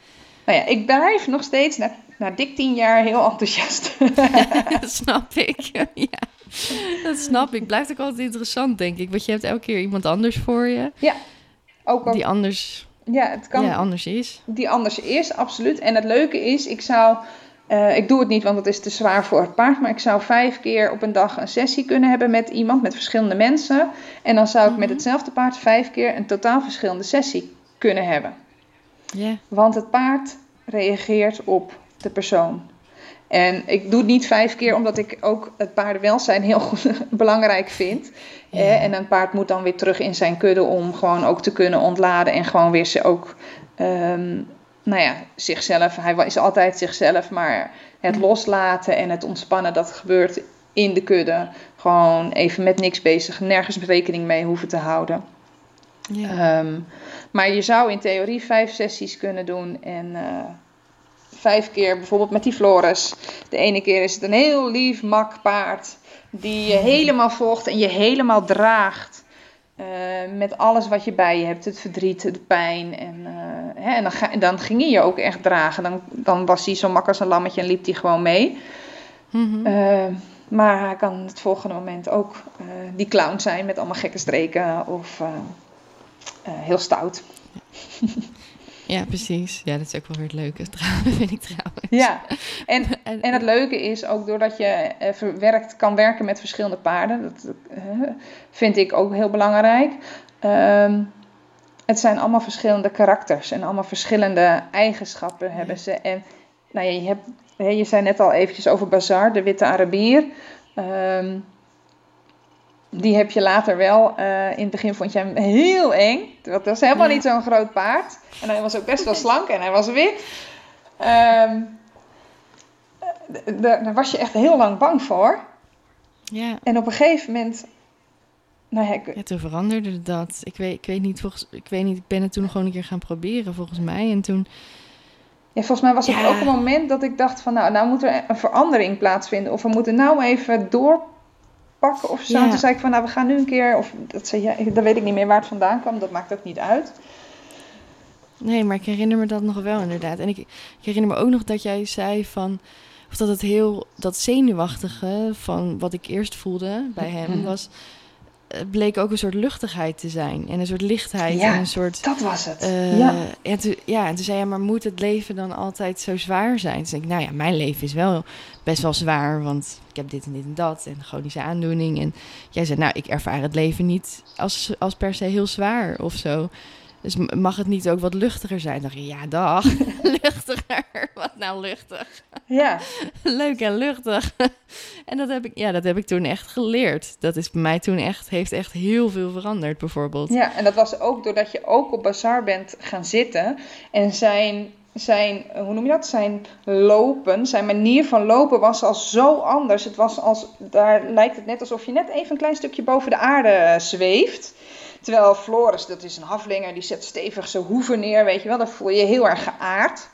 Nou ja, ik blijf nog steeds naar na dik tien jaar heel enthousiast. dat snap ik. ja, dat snap ik. Blijft ook altijd interessant, denk ik. Want je hebt elke keer iemand anders voor je. Ja, ook, Die anders, ja, het kan, ja, anders is. die anders is, absoluut. En het leuke is, ik zou, eh, ik doe het niet, want het is te zwaar voor het paard, maar ik zou vijf keer op een dag een sessie kunnen hebben met iemand, met verschillende mensen. En dan zou ik met Mhm. hetzelfde paard vijf keer een totaal verschillende sessie kunnen hebben. Ja, Want het paard reageert op de persoon. En ik doe het niet vijf keer omdat ik ook het paardenwelzijn heel goed, belangrijk vind. Ja. Eh, en een paard moet dan weer terug in zijn kudde om gewoon ook te kunnen ontladen. En gewoon weer ze ook, ehm, nou ja, zichzelf. Hij is altijd zichzelf, maar het loslaten en het ontspannen, dat gebeurt in de kudde. Gewoon even met niks bezig, nergens rekening mee hoeven te houden. ja. Ehm, maar je zou in theorie vijf sessies kunnen doen en eh, vijf keer bijvoorbeeld met die Flores. De ene keer is het een heel lief mak paard die je helemaal volgt en je helemaal draagt. eh, met alles wat je bij je hebt, het verdriet, de pijn. En, eh, hè, en dan, ga, dan ging hij je ook echt dragen. Dan, dan was hij zo mak als een lammetje en liep hij gewoon mee. Mhm. Eh, maar hij kan het volgende moment ook die clown zijn met allemaal gekke streken of heel stout. ja, precies. Ja, dat is ook wel weer het leuke, trouwens, vind ik trouwens. Ja, en, En, het leuke is ook doordat je eh, verwerkt, kan werken met verschillende paarden. Dat eh, vind ik ook heel belangrijk. Ehm, het zijn allemaal verschillende karakters en allemaal verschillende eigenschappen hebben ze. En nou ja, je, hebt, je zei net al eventjes over Bazaar, de witte Arabier. Ehm, die heb je later wel. eh, in het begin vond je hem heel eng. Dat was helemaal Ja. niet zo'n groot paard. En hij was ook best wel slank en hij was wit. Ehm, d- daar was je echt heel lang bang voor. ja, En op een gegeven moment. Nou ja, ik- ja, toen veranderde dat. Ik weet, ik weet niet, volgens, ik weet niet, ik ben het toen gewoon een keer gaan proberen, volgens mij. En toen, ja, volgens mij was het Ja. ook een moment dat ik dacht van nou, nou moet er een verandering plaatsvinden. Of we moeten nou even doorpakken of zo. Ja. Toen zei ik van nou, we gaan nu een keer. Of dat zei jij, dan weet ik niet meer waar het vandaan kwam. Dat maakt ook niet uit. nee, maar ik herinner me dat nog wel inderdaad. En ik, ik herinner me ook nog dat jij zei van, of dat het heel, dat zenuwachtige van wat ik eerst voelde bij hem Mhm. was, bleek ook een soort luchtigheid te zijn. En een soort lichtheid Ja. en een soort... Dat was het. Eh, ja. en toen, ja, en toen zei hij, maar moet het leven dan altijd zo zwaar zijn? Toen zei ik, nou ja, mijn leven is wel best wel zwaar, want ik heb dit en dit en dat en chronische aandoening. En jij zei, nou, ik ervaar het leven niet als, als per se heel zwaar of zo. Dus mag het niet ook wat luchtiger zijn? Dan dacht ik, ja, dag, luchtiger. Wat nou luchtig? Ja. Leuk en luchtig. en dat heb ik, ja, dat heb ik toen echt geleerd. Dat is bij mij toen echt, heeft echt heel veel veranderd, bijvoorbeeld. Ja, en dat was ook doordat je ook op Bazaar bent gaan zitten. En zijn, zijn, hoe noem je dat? Zijn lopen, zijn manier van lopen was al zo anders. Het was als, daar lijkt het net alsof je net even een klein stukje boven de aarde eh, zweeft. Terwijl Floris, dat is een haflinger, die zet stevig zijn hoeven neer, weet je wel. Dan voel je je heel erg geaard.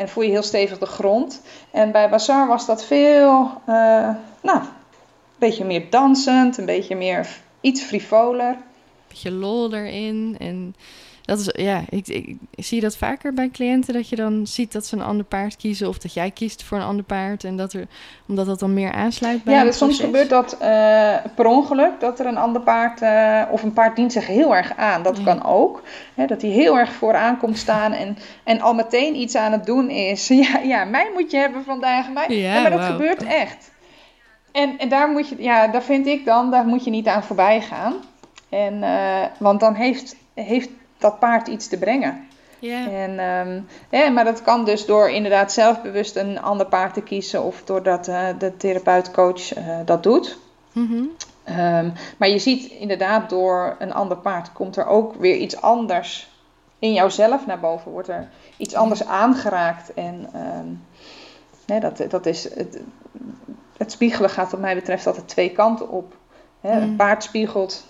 En voel je heel stevig de grond. En bij Bazaar was dat veel, eh, nou, een beetje meer dansend, een beetje meer, iets frivoler. beetje lol erin. En dat is, ja, ik, ik, ik zie dat vaker bij cliënten, dat je dan ziet dat ze een ander paard kiezen of dat jij kiest voor een ander paard en dat er, omdat dat dan meer aansluit bij Ja, dus soms gebeurt dat eh, per ongeluk, dat er een ander paard, eh, of een paard dient zich heel erg aan. Dat Ja. kan ook. Hè, dat hij heel erg vooraan komt staan en, en al meteen iets aan het doen is. Ja, ja mij moet je hebben vandaag. Mij. Ja, maar dat gebeurt echt. En, en daar moet je, ja, daar vind ik dan, daar moet je niet aan voorbij gaan. En, eh, want dan heeft, heeft dat paard iets te brengen. Ja, En, ehm, ja, maar dat kan dus door inderdaad zelfbewust een ander paard te kiezen of doordat eh, de therapeut-coach eh, dat doet. Ehm, maar je ziet inderdaad door een ander paard komt er ook weer iets anders in jouzelf naar boven. Wordt er iets anders aangeraakt. En ehm, nee, dat, dat is het, het spiegelen gaat wat mij betreft altijd twee kanten op. Hè, Mm. Een paard spiegelt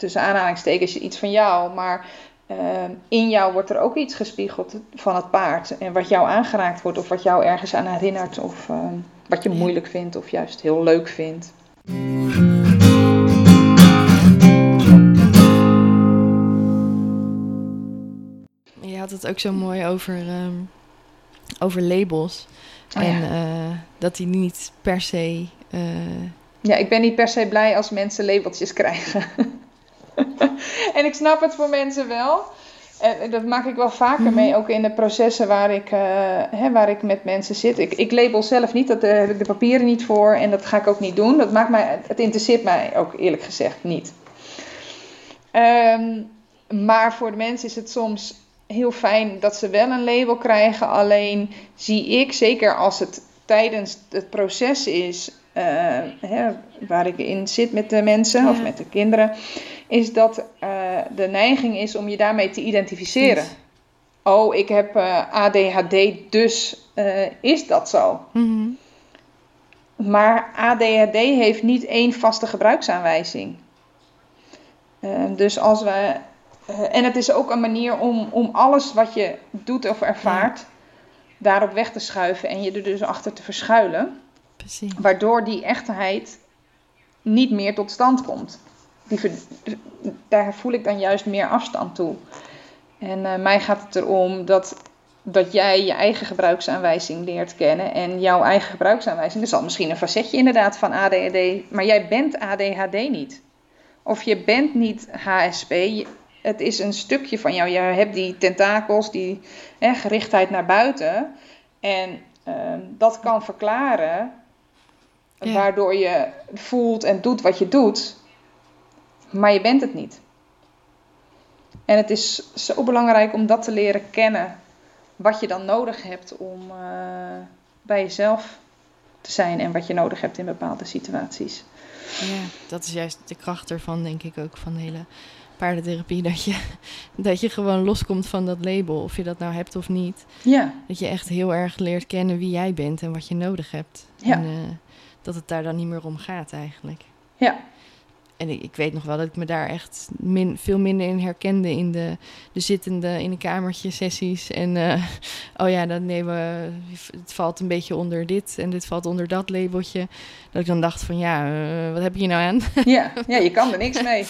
tussen aanhalingstekens iets van jou, maar ehm, in jou wordt er ook iets gespiegeld van het paard. En wat jou aangeraakt wordt of wat jou ergens aan herinnert of ehm, wat je moeilijk vindt of juist heel leuk vindt. Je had het ook zo mooi over ehm, over labels. Oh, en ja. eh, dat die niet per se. eh, Ja, ik ben niet per se blij als mensen labeltjes krijgen. en ik snap het voor mensen wel. En dat maak ik wel vaker Mhm. mee, ook in de processen waar ik, eh, hè, waar ik met mensen zit. Ik, ik label zelf niet, dat, daar heb ik de papieren niet voor en dat ga ik ook niet doen. Dat maakt mij, het interesseert mij ook eerlijk gezegd niet. Ehm, maar voor de mensen is het soms heel fijn dat ze wel een label krijgen. Alleen zie ik, zeker als het tijdens het proces is hè, waar ik in zit met de mensen of met de kinderen, is dat eh, de neiging is om je daarmee te identificeren. Oh, ik heb eh, ADHD, dus eh, is dat zo. mhm. Maar ADHD heeft niet één vaste gebruiksaanwijzing. Eh, dus als we. eh, en het is ook een manier om, om alles wat je doet of ervaart, daarop weg te schuiven en je er dus achter te verschuilen. Waardoor die echtheid niet meer tot stand komt. Die daar voel ik dan juist meer afstand toe. En eh, mij gaat het erom dat, dat jij je eigen gebruiksaanwijzing leert kennen. En jouw eigen gebruiksaanwijzing, er zal misschien een facetje inderdaad van ADHD, maar jij bent ADHD niet. Of je bent niet HSP. Het is een stukje van jou. Je hebt die tentakels, die hè, gerichtheid naar buiten. En ehm, dat kan verklaren Ja. waardoor je voelt en doet wat je doet, maar je bent het niet. En het is zo belangrijk om dat te leren kennen, wat je dan nodig hebt om eh, bij jezelf te zijn en wat je nodig hebt in bepaalde situaties. Ja, dat is juist de kracht ervan, denk ik ook, van de hele paardentherapie. Dat je, dat je gewoon loskomt van dat label, of je dat nou hebt of niet. Ja, Dat je echt heel erg leert kennen wie jij bent en wat je nodig hebt. Ja. En eh, dat het daar dan niet meer om gaat eigenlijk. ja, En ik, ik weet nog wel dat ik me daar echt min, veel minder in herkende in de, de zittende in een kamertje sessies. En eh, oh ja, dan nee, we, het valt een beetje onder dit en dit valt onder dat labeltje. Dat ik dan dacht van ja, eh, wat heb je nou aan? ja, ja, je kan er niks mee.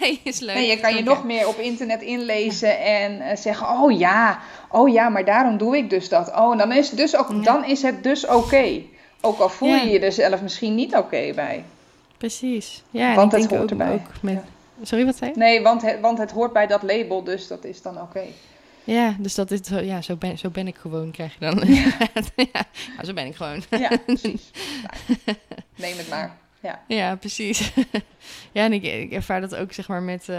nee, is leuk. Nee, je kan je nog meer op internet inlezen en eh, zeggen: Oh ja, oh ja, maar daarom doe ik dus dat. Oh, en dan is het dus, ook, Ja. dan is het dus oké. Ook al voel Ja. je je er zelf misschien niet oké bij. Precies. Ja, Want het hoort ook, erbij. ook met... Sorry, wat zei je? Nee, want het, want het hoort bij dat label, dus dat is dan oké. Ja, dus dat is zo, ja, zo ben, zo ben ik gewoon, krijg je dan. Ja, maar zo ben ik gewoon. Ja, precies. Nou, neem het maar. Ja. Ja, precies. ja, en ik, ik ervaar dat ook zeg maar met eh,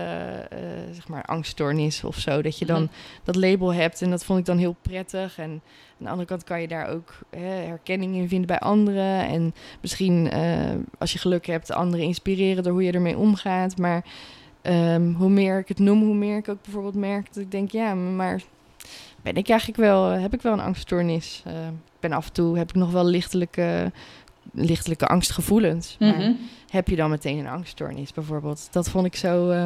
zeg maar angststoornis of zo. Dat je dan Mhm. dat label hebt en dat vond ik dan heel prettig. En aan de andere kant kan je daar ook hè, herkenning in vinden bij anderen. En misschien eh, als je geluk hebt, anderen inspireren door hoe je ermee omgaat. Maar ehm, hoe meer ik het noem, hoe meer ik ook bijvoorbeeld merk dat ik denk, ja, maar ben ik eigenlijk wel, heb ik wel een angststoornis? Ik ben af en toe, heb ik nog wel lichtelijke, lichtelijke angstgevoelens. Maar Mhm. heb je dan meteen een angststoornis bijvoorbeeld? Dat vond ik zo. eh,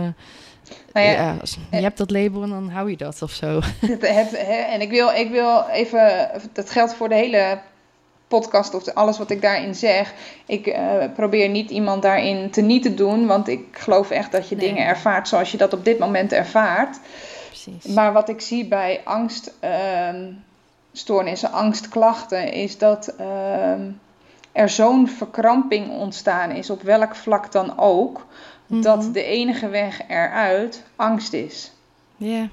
Nou ja, ja, als- je hebt dat label en dan hou je dat of zo. Het, het, hè, en ik wil, ik wil even, dat geldt voor de hele podcast of alles wat ik daarin zeg. Ik eh, probeer niet iemand daarin te niet te doen, want ik geloof echt dat je Nee. dingen ervaart zoals je dat op dit moment ervaart. Precies. Maar wat ik zie bij angststoornissen, angstklachten, is dat ehm, er zo'n verkramping ontstaan is, op welk vlak dan ook, Mhm. dat de enige weg eruit angst is. Ja,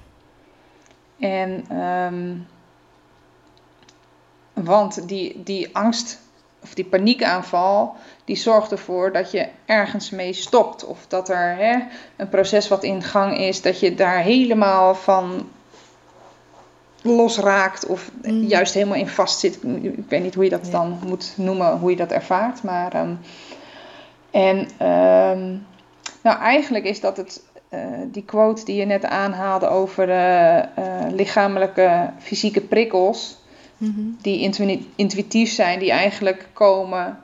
En, ehm, want die, die angst of die paniekaanval, die zorgt ervoor dat je ergens mee stopt. Of dat er hè, een proces wat in gang is, dat je daar helemaal van losraakt of Mm. juist helemaal in vastzit. Ik weet niet hoe je dat Ja. dan moet noemen, hoe je dat ervaart. Maar, ehm, en ehm, nou, eigenlijk is dat het, eh, die quote die je net aanhaalde over eh, eh, lichamelijke, fysieke prikkels, Mhm. die intuïtief zijn, die eigenlijk komen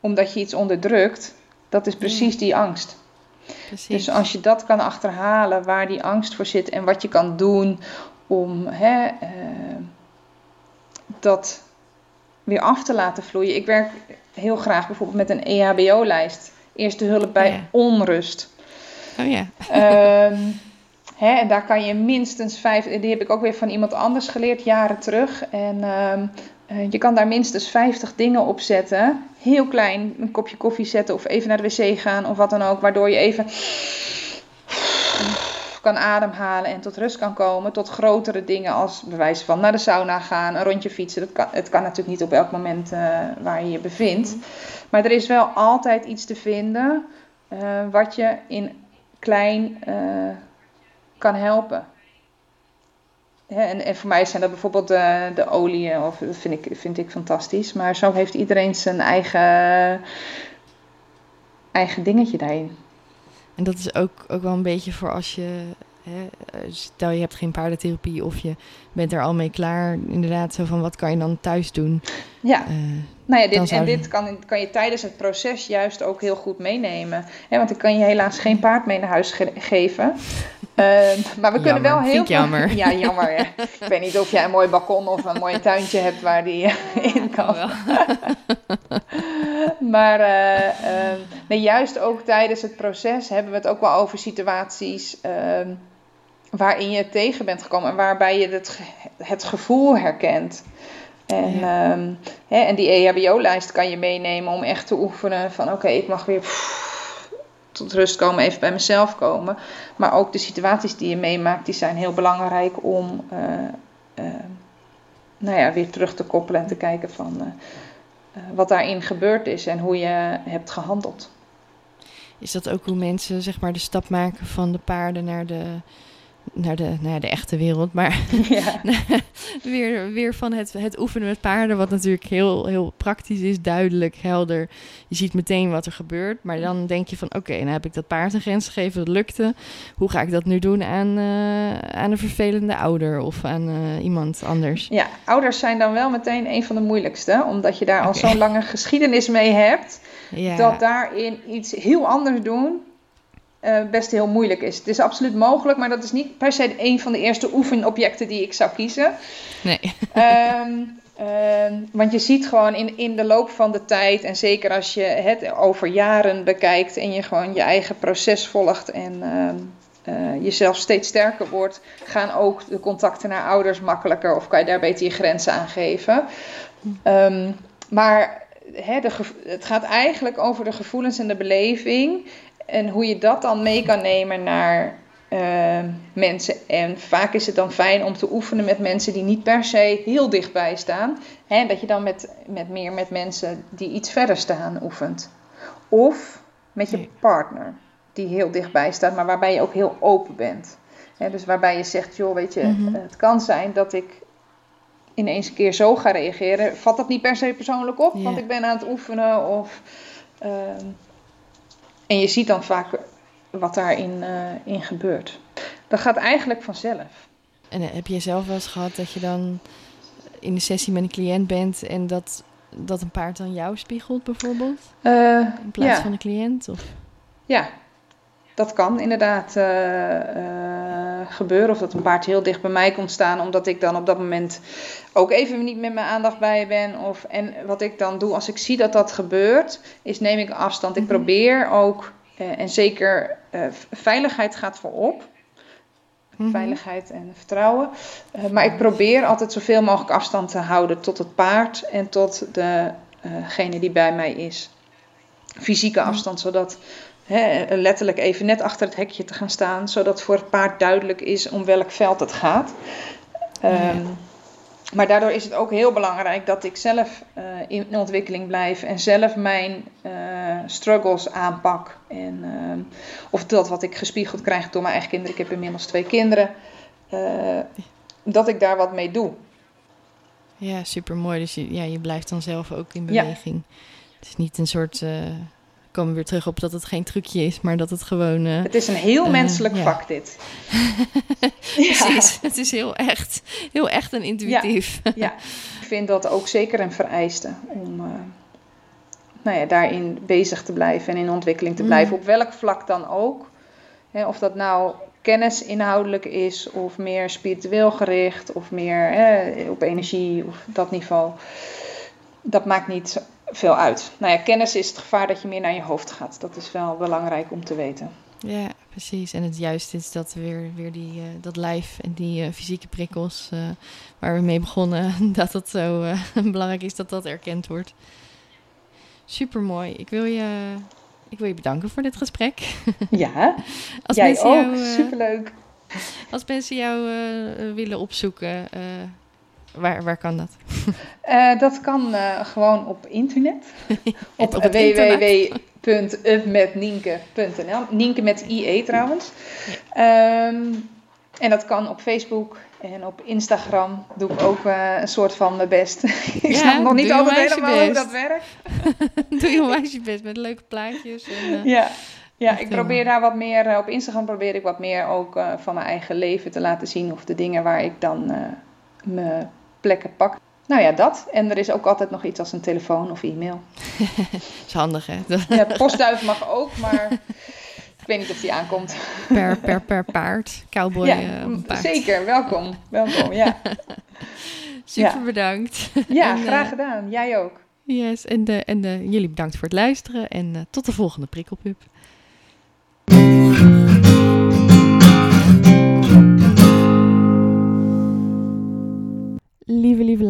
omdat je iets onderdrukt. Dat is precies die angst. precies. Dus als je dat kan achterhalen, waar die angst voor zit en wat je kan doen om hè, eh, dat weer af te laten vloeien. Ik werk heel graag bijvoorbeeld met een EHBO-lijst. Eerste hulp bij Ja. onrust. Oh ja. Ehm, Hè, en daar kan je minstens vijf, die heb ik ook weer van iemand anders geleerd jaren terug. En ehm, eh, je kan daar minstens 50 dingen op zetten. Heel klein, een kopje koffie zetten of even naar de wc gaan of wat dan ook. Waardoor je even kan ademhalen en tot rust kan komen. Tot grotere dingen als bewijs van naar de sauna gaan, een rondje fietsen. Dat kan, het kan natuurlijk niet op elk moment uh, waar je je bevindt. Maar er is wel altijd iets te vinden uh, wat je in klein uh, kan helpen. Hè, en, en, voor mij zijn dat bijvoorbeeld de, de oliën, of, dat vind ik, vind ik fantastisch. Maar zo heeft iedereen zijn eigen, eigen dingetje daarin. En dat is ook, ook wel een beetje voor als je, hè, stel je hebt geen paardentherapie of je bent er al mee klaar. Inderdaad, zo van wat kan je dan thuis doen? Ja. Uh, nou ja, dit, en dit kan, kan je tijdens het proces juist ook heel goed meenemen. Hè, want ik kan je helaas geen paard mee naar huis ge geven. Uh, maar we kunnen wel heel veel. Jammer. Ja, jammer. Ja. ik weet niet of jij een mooi balkon of een mooi tuintje hebt waar die in kan. maar uh, nee, juist ook tijdens het proces hebben we het ook wel over situaties waarin je tegen bent gekomen en waarbij je het, het gevoel herkent. En, ja. um, hè, en die EHBO-lijst kan je meenemen om echt te oefenen van oké, ik mag weer pff, tot rust komen, even bij mezelf komen. Maar ook de situaties die je meemaakt, die zijn heel belangrijk om uh, uh, nou ja, weer terug te koppelen en te kijken van uh, wat daarin gebeurd is en hoe je hebt gehandeld. Is dat ook hoe mensen zeg maar de stap maken van de paarden naar de naar de, nou ja, de echte wereld, maar ja. weer, weer van het, het oefenen met paarden, wat natuurlijk heel, heel praktisch is, duidelijk, helder. Je ziet meteen wat er gebeurt, maar dan denk je van oké, okay, nou heb ik dat paard een grens gegeven, dat lukte. Hoe ga ik dat nu doen aan, uh, aan een vervelende ouder of aan uh, iemand anders? Ja, ouders zijn dan wel meteen een van de moeilijkste, omdat je daar okay. al zo'n lange geschiedenis mee hebt, ja. dat daarin iets heel anders doen uh, best heel moeilijk is. Het is absoluut mogelijk, maar dat is niet per se een van de eerste oefenobjecten die ik zou kiezen. Nee. um, um, want je ziet gewoon in, in de loop van de tijd, en zeker als je het over jaren bekijkt en je gewoon je eigen proces volgt en uh, jezelf steeds sterker wordt, gaan ook de contacten naar ouders makkelijker of kan je daar beter je grenzen aan geven. Maar de, het gaat eigenlijk over de gevoelens en de beleving. En hoe je dat dan mee kan nemen naar uh, mensen. En vaak is het dan fijn om te oefenen met mensen die niet per se heel dichtbij staan. Hè, dat je dan met, met meer met mensen die iets verder staan oefent. Of met je partner die heel dichtbij staat, maar waarbij je ook heel open bent. Hè, dus waarbij je zegt, joh, weet je, mm-hmm. het kan zijn dat ik ineens een keer zo ga reageren. Vat dat niet per se persoonlijk op, yeah. want ik ben aan het oefenen of... Uh, en je ziet dan vaak wat daarin uh, in gebeurt. Dat gaat eigenlijk vanzelf. En heb je zelf wel eens gehad dat je dan in de sessie met een cliënt bent en dat, dat een paard dan jou spiegelt bijvoorbeeld? Uh, in plaats ja. van de cliënt? Of? Ja, dat kan inderdaad uh, gebeuren. Of dat een paard heel dicht bij mij komt staan, omdat ik dan op dat moment ook even niet met mijn aandacht bij ben. Of, en wat ik dan doe als ik zie dat dat gebeurt, is neem ik afstand. Ik probeer ook, uh, en zeker veiligheid gaat voorop. Mm-hmm. Veiligheid en vertrouwen. maar ik probeer altijd zoveel mogelijk afstand te houden tot het paard en tot degene die bij mij is. Fysieke afstand, zodat He, letterlijk even net achter het hekje te gaan staan, zodat voor het paard duidelijk is om welk veld het gaat. Ja. Um, maar daardoor is het ook heel belangrijk dat ik zelf uh, in ontwikkeling blijf en zelf mijn uh, struggles aanpak. En, uh, of dat wat ik gespiegeld krijg door mijn eigen kinderen. Ik heb inmiddels twee kinderen. Eh, dat ik daar wat mee doe. Ja, super mooi. Dus je, ja, je blijft dan zelf ook in beweging. Ja. Het is niet een soort komen we weer terug op dat het geen trucje is, maar dat het gewoon. Uh, het is een heel uh, menselijk vak, dit. Precies, ja. het is heel echt, heel echt en intuïtief. Ja, ja. ik vind dat ook zeker een vereiste om uh, nou ja, daarin bezig te blijven en in ontwikkeling te blijven, mm. op welk vlak dan ook. Hè, of dat nou kennis inhoudelijk is, of meer spiritueel gericht, of meer op energie of dat niveau. Dat maakt niet veel uit. Nou ja, kennis is het gevaar dat je meer naar je hoofd gaat. Dat is wel belangrijk om te weten. Ja, precies. En het juiste is dat weer, weer die, uh, dat lijf en die uh, fysieke prikkels uh, waar we mee begonnen, dat het zo belangrijk is dat dat erkend wordt. Super mooi. Ik wil je, ik wil je bedanken voor dit gesprek. Ja, als jij ook. Jou, Superleuk. Als mensen jou willen opzoeken, Waar, waar kan dat? Uh, dat kan uh, gewoon op internet. op op www.upmetnienke.nl. Nienke met IE trouwens. Ja. Um, en dat kan op Facebook en op Instagram. Doe ik ook uh, een soort van mijn best. ik ja, snap nog niet altijd helemaal hoe dat werkt. doe je onwijs je best met leuke plaatjes. En, ja. Ja, ik probeer daar wat meer, op Instagram probeer ik wat meer ook van mijn eigen leven te laten zien. Of de dingen waar ik dan me plekken pak. Nou ja, dat. En er is ook altijd nog iets als een telefoon of e-mail. dat is handig, hè? ja, postduif mag ook, maar ik weet niet of die aankomt. per, per, per paard. Cowboy ja, uh, paard. Zeker, welkom. Welkom, ja. Super bedankt. Ja, en, graag uh, gedaan. Jij ook. Yes, en, de, en de, jullie bedankt voor het luisteren en uh, tot de volgende prikkelpub.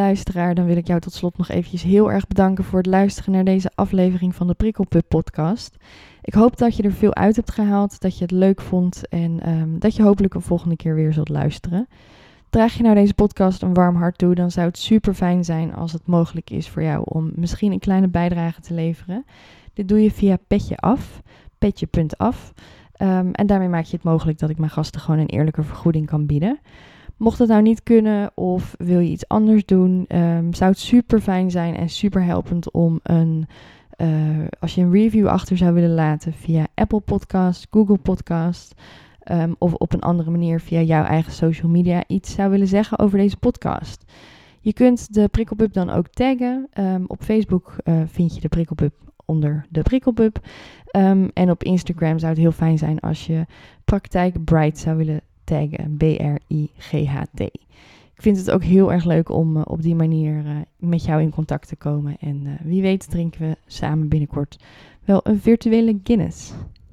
Luisteraar, dan wil ik jou tot slot nog eventjes heel erg bedanken voor het luisteren naar deze aflevering van de Prikkelpub podcast. Ik hoop dat je er veel uit hebt gehaald, dat je het leuk vond en um, dat je hopelijk een volgende keer weer zult luisteren. Draag je nou deze podcast een warm hart toe, dan zou het super fijn zijn als het mogelijk is voor jou om misschien een kleine bijdrage te leveren. Dit doe je via Petje Af, petje.af. Um, en daarmee maak je het mogelijk dat ik mijn gasten gewoon een eerlijke vergoeding kan bieden. Mocht het nou niet kunnen of wil je iets anders doen, um, zou het super fijn zijn en super helpend om een, uh, als je een review achter zou willen laten via Apple Podcast, Google Podcast um, of op een andere manier via jouw eigen social media iets zou willen zeggen over deze podcast. Je kunt de Prikkelpub dan ook taggen. Um, op Facebook uh, vind je de Prikkelpub onder de Prikkelpub. Um, en op Instagram zou het heel fijn zijn als je praktijk Bright zou willen B-R-I-G-H-T. Ik vind het ook heel erg leuk om uh, op die manier uh, met jou in contact te komen. En uh, wie weet drinken we samen binnenkort wel een virtuele Guinness.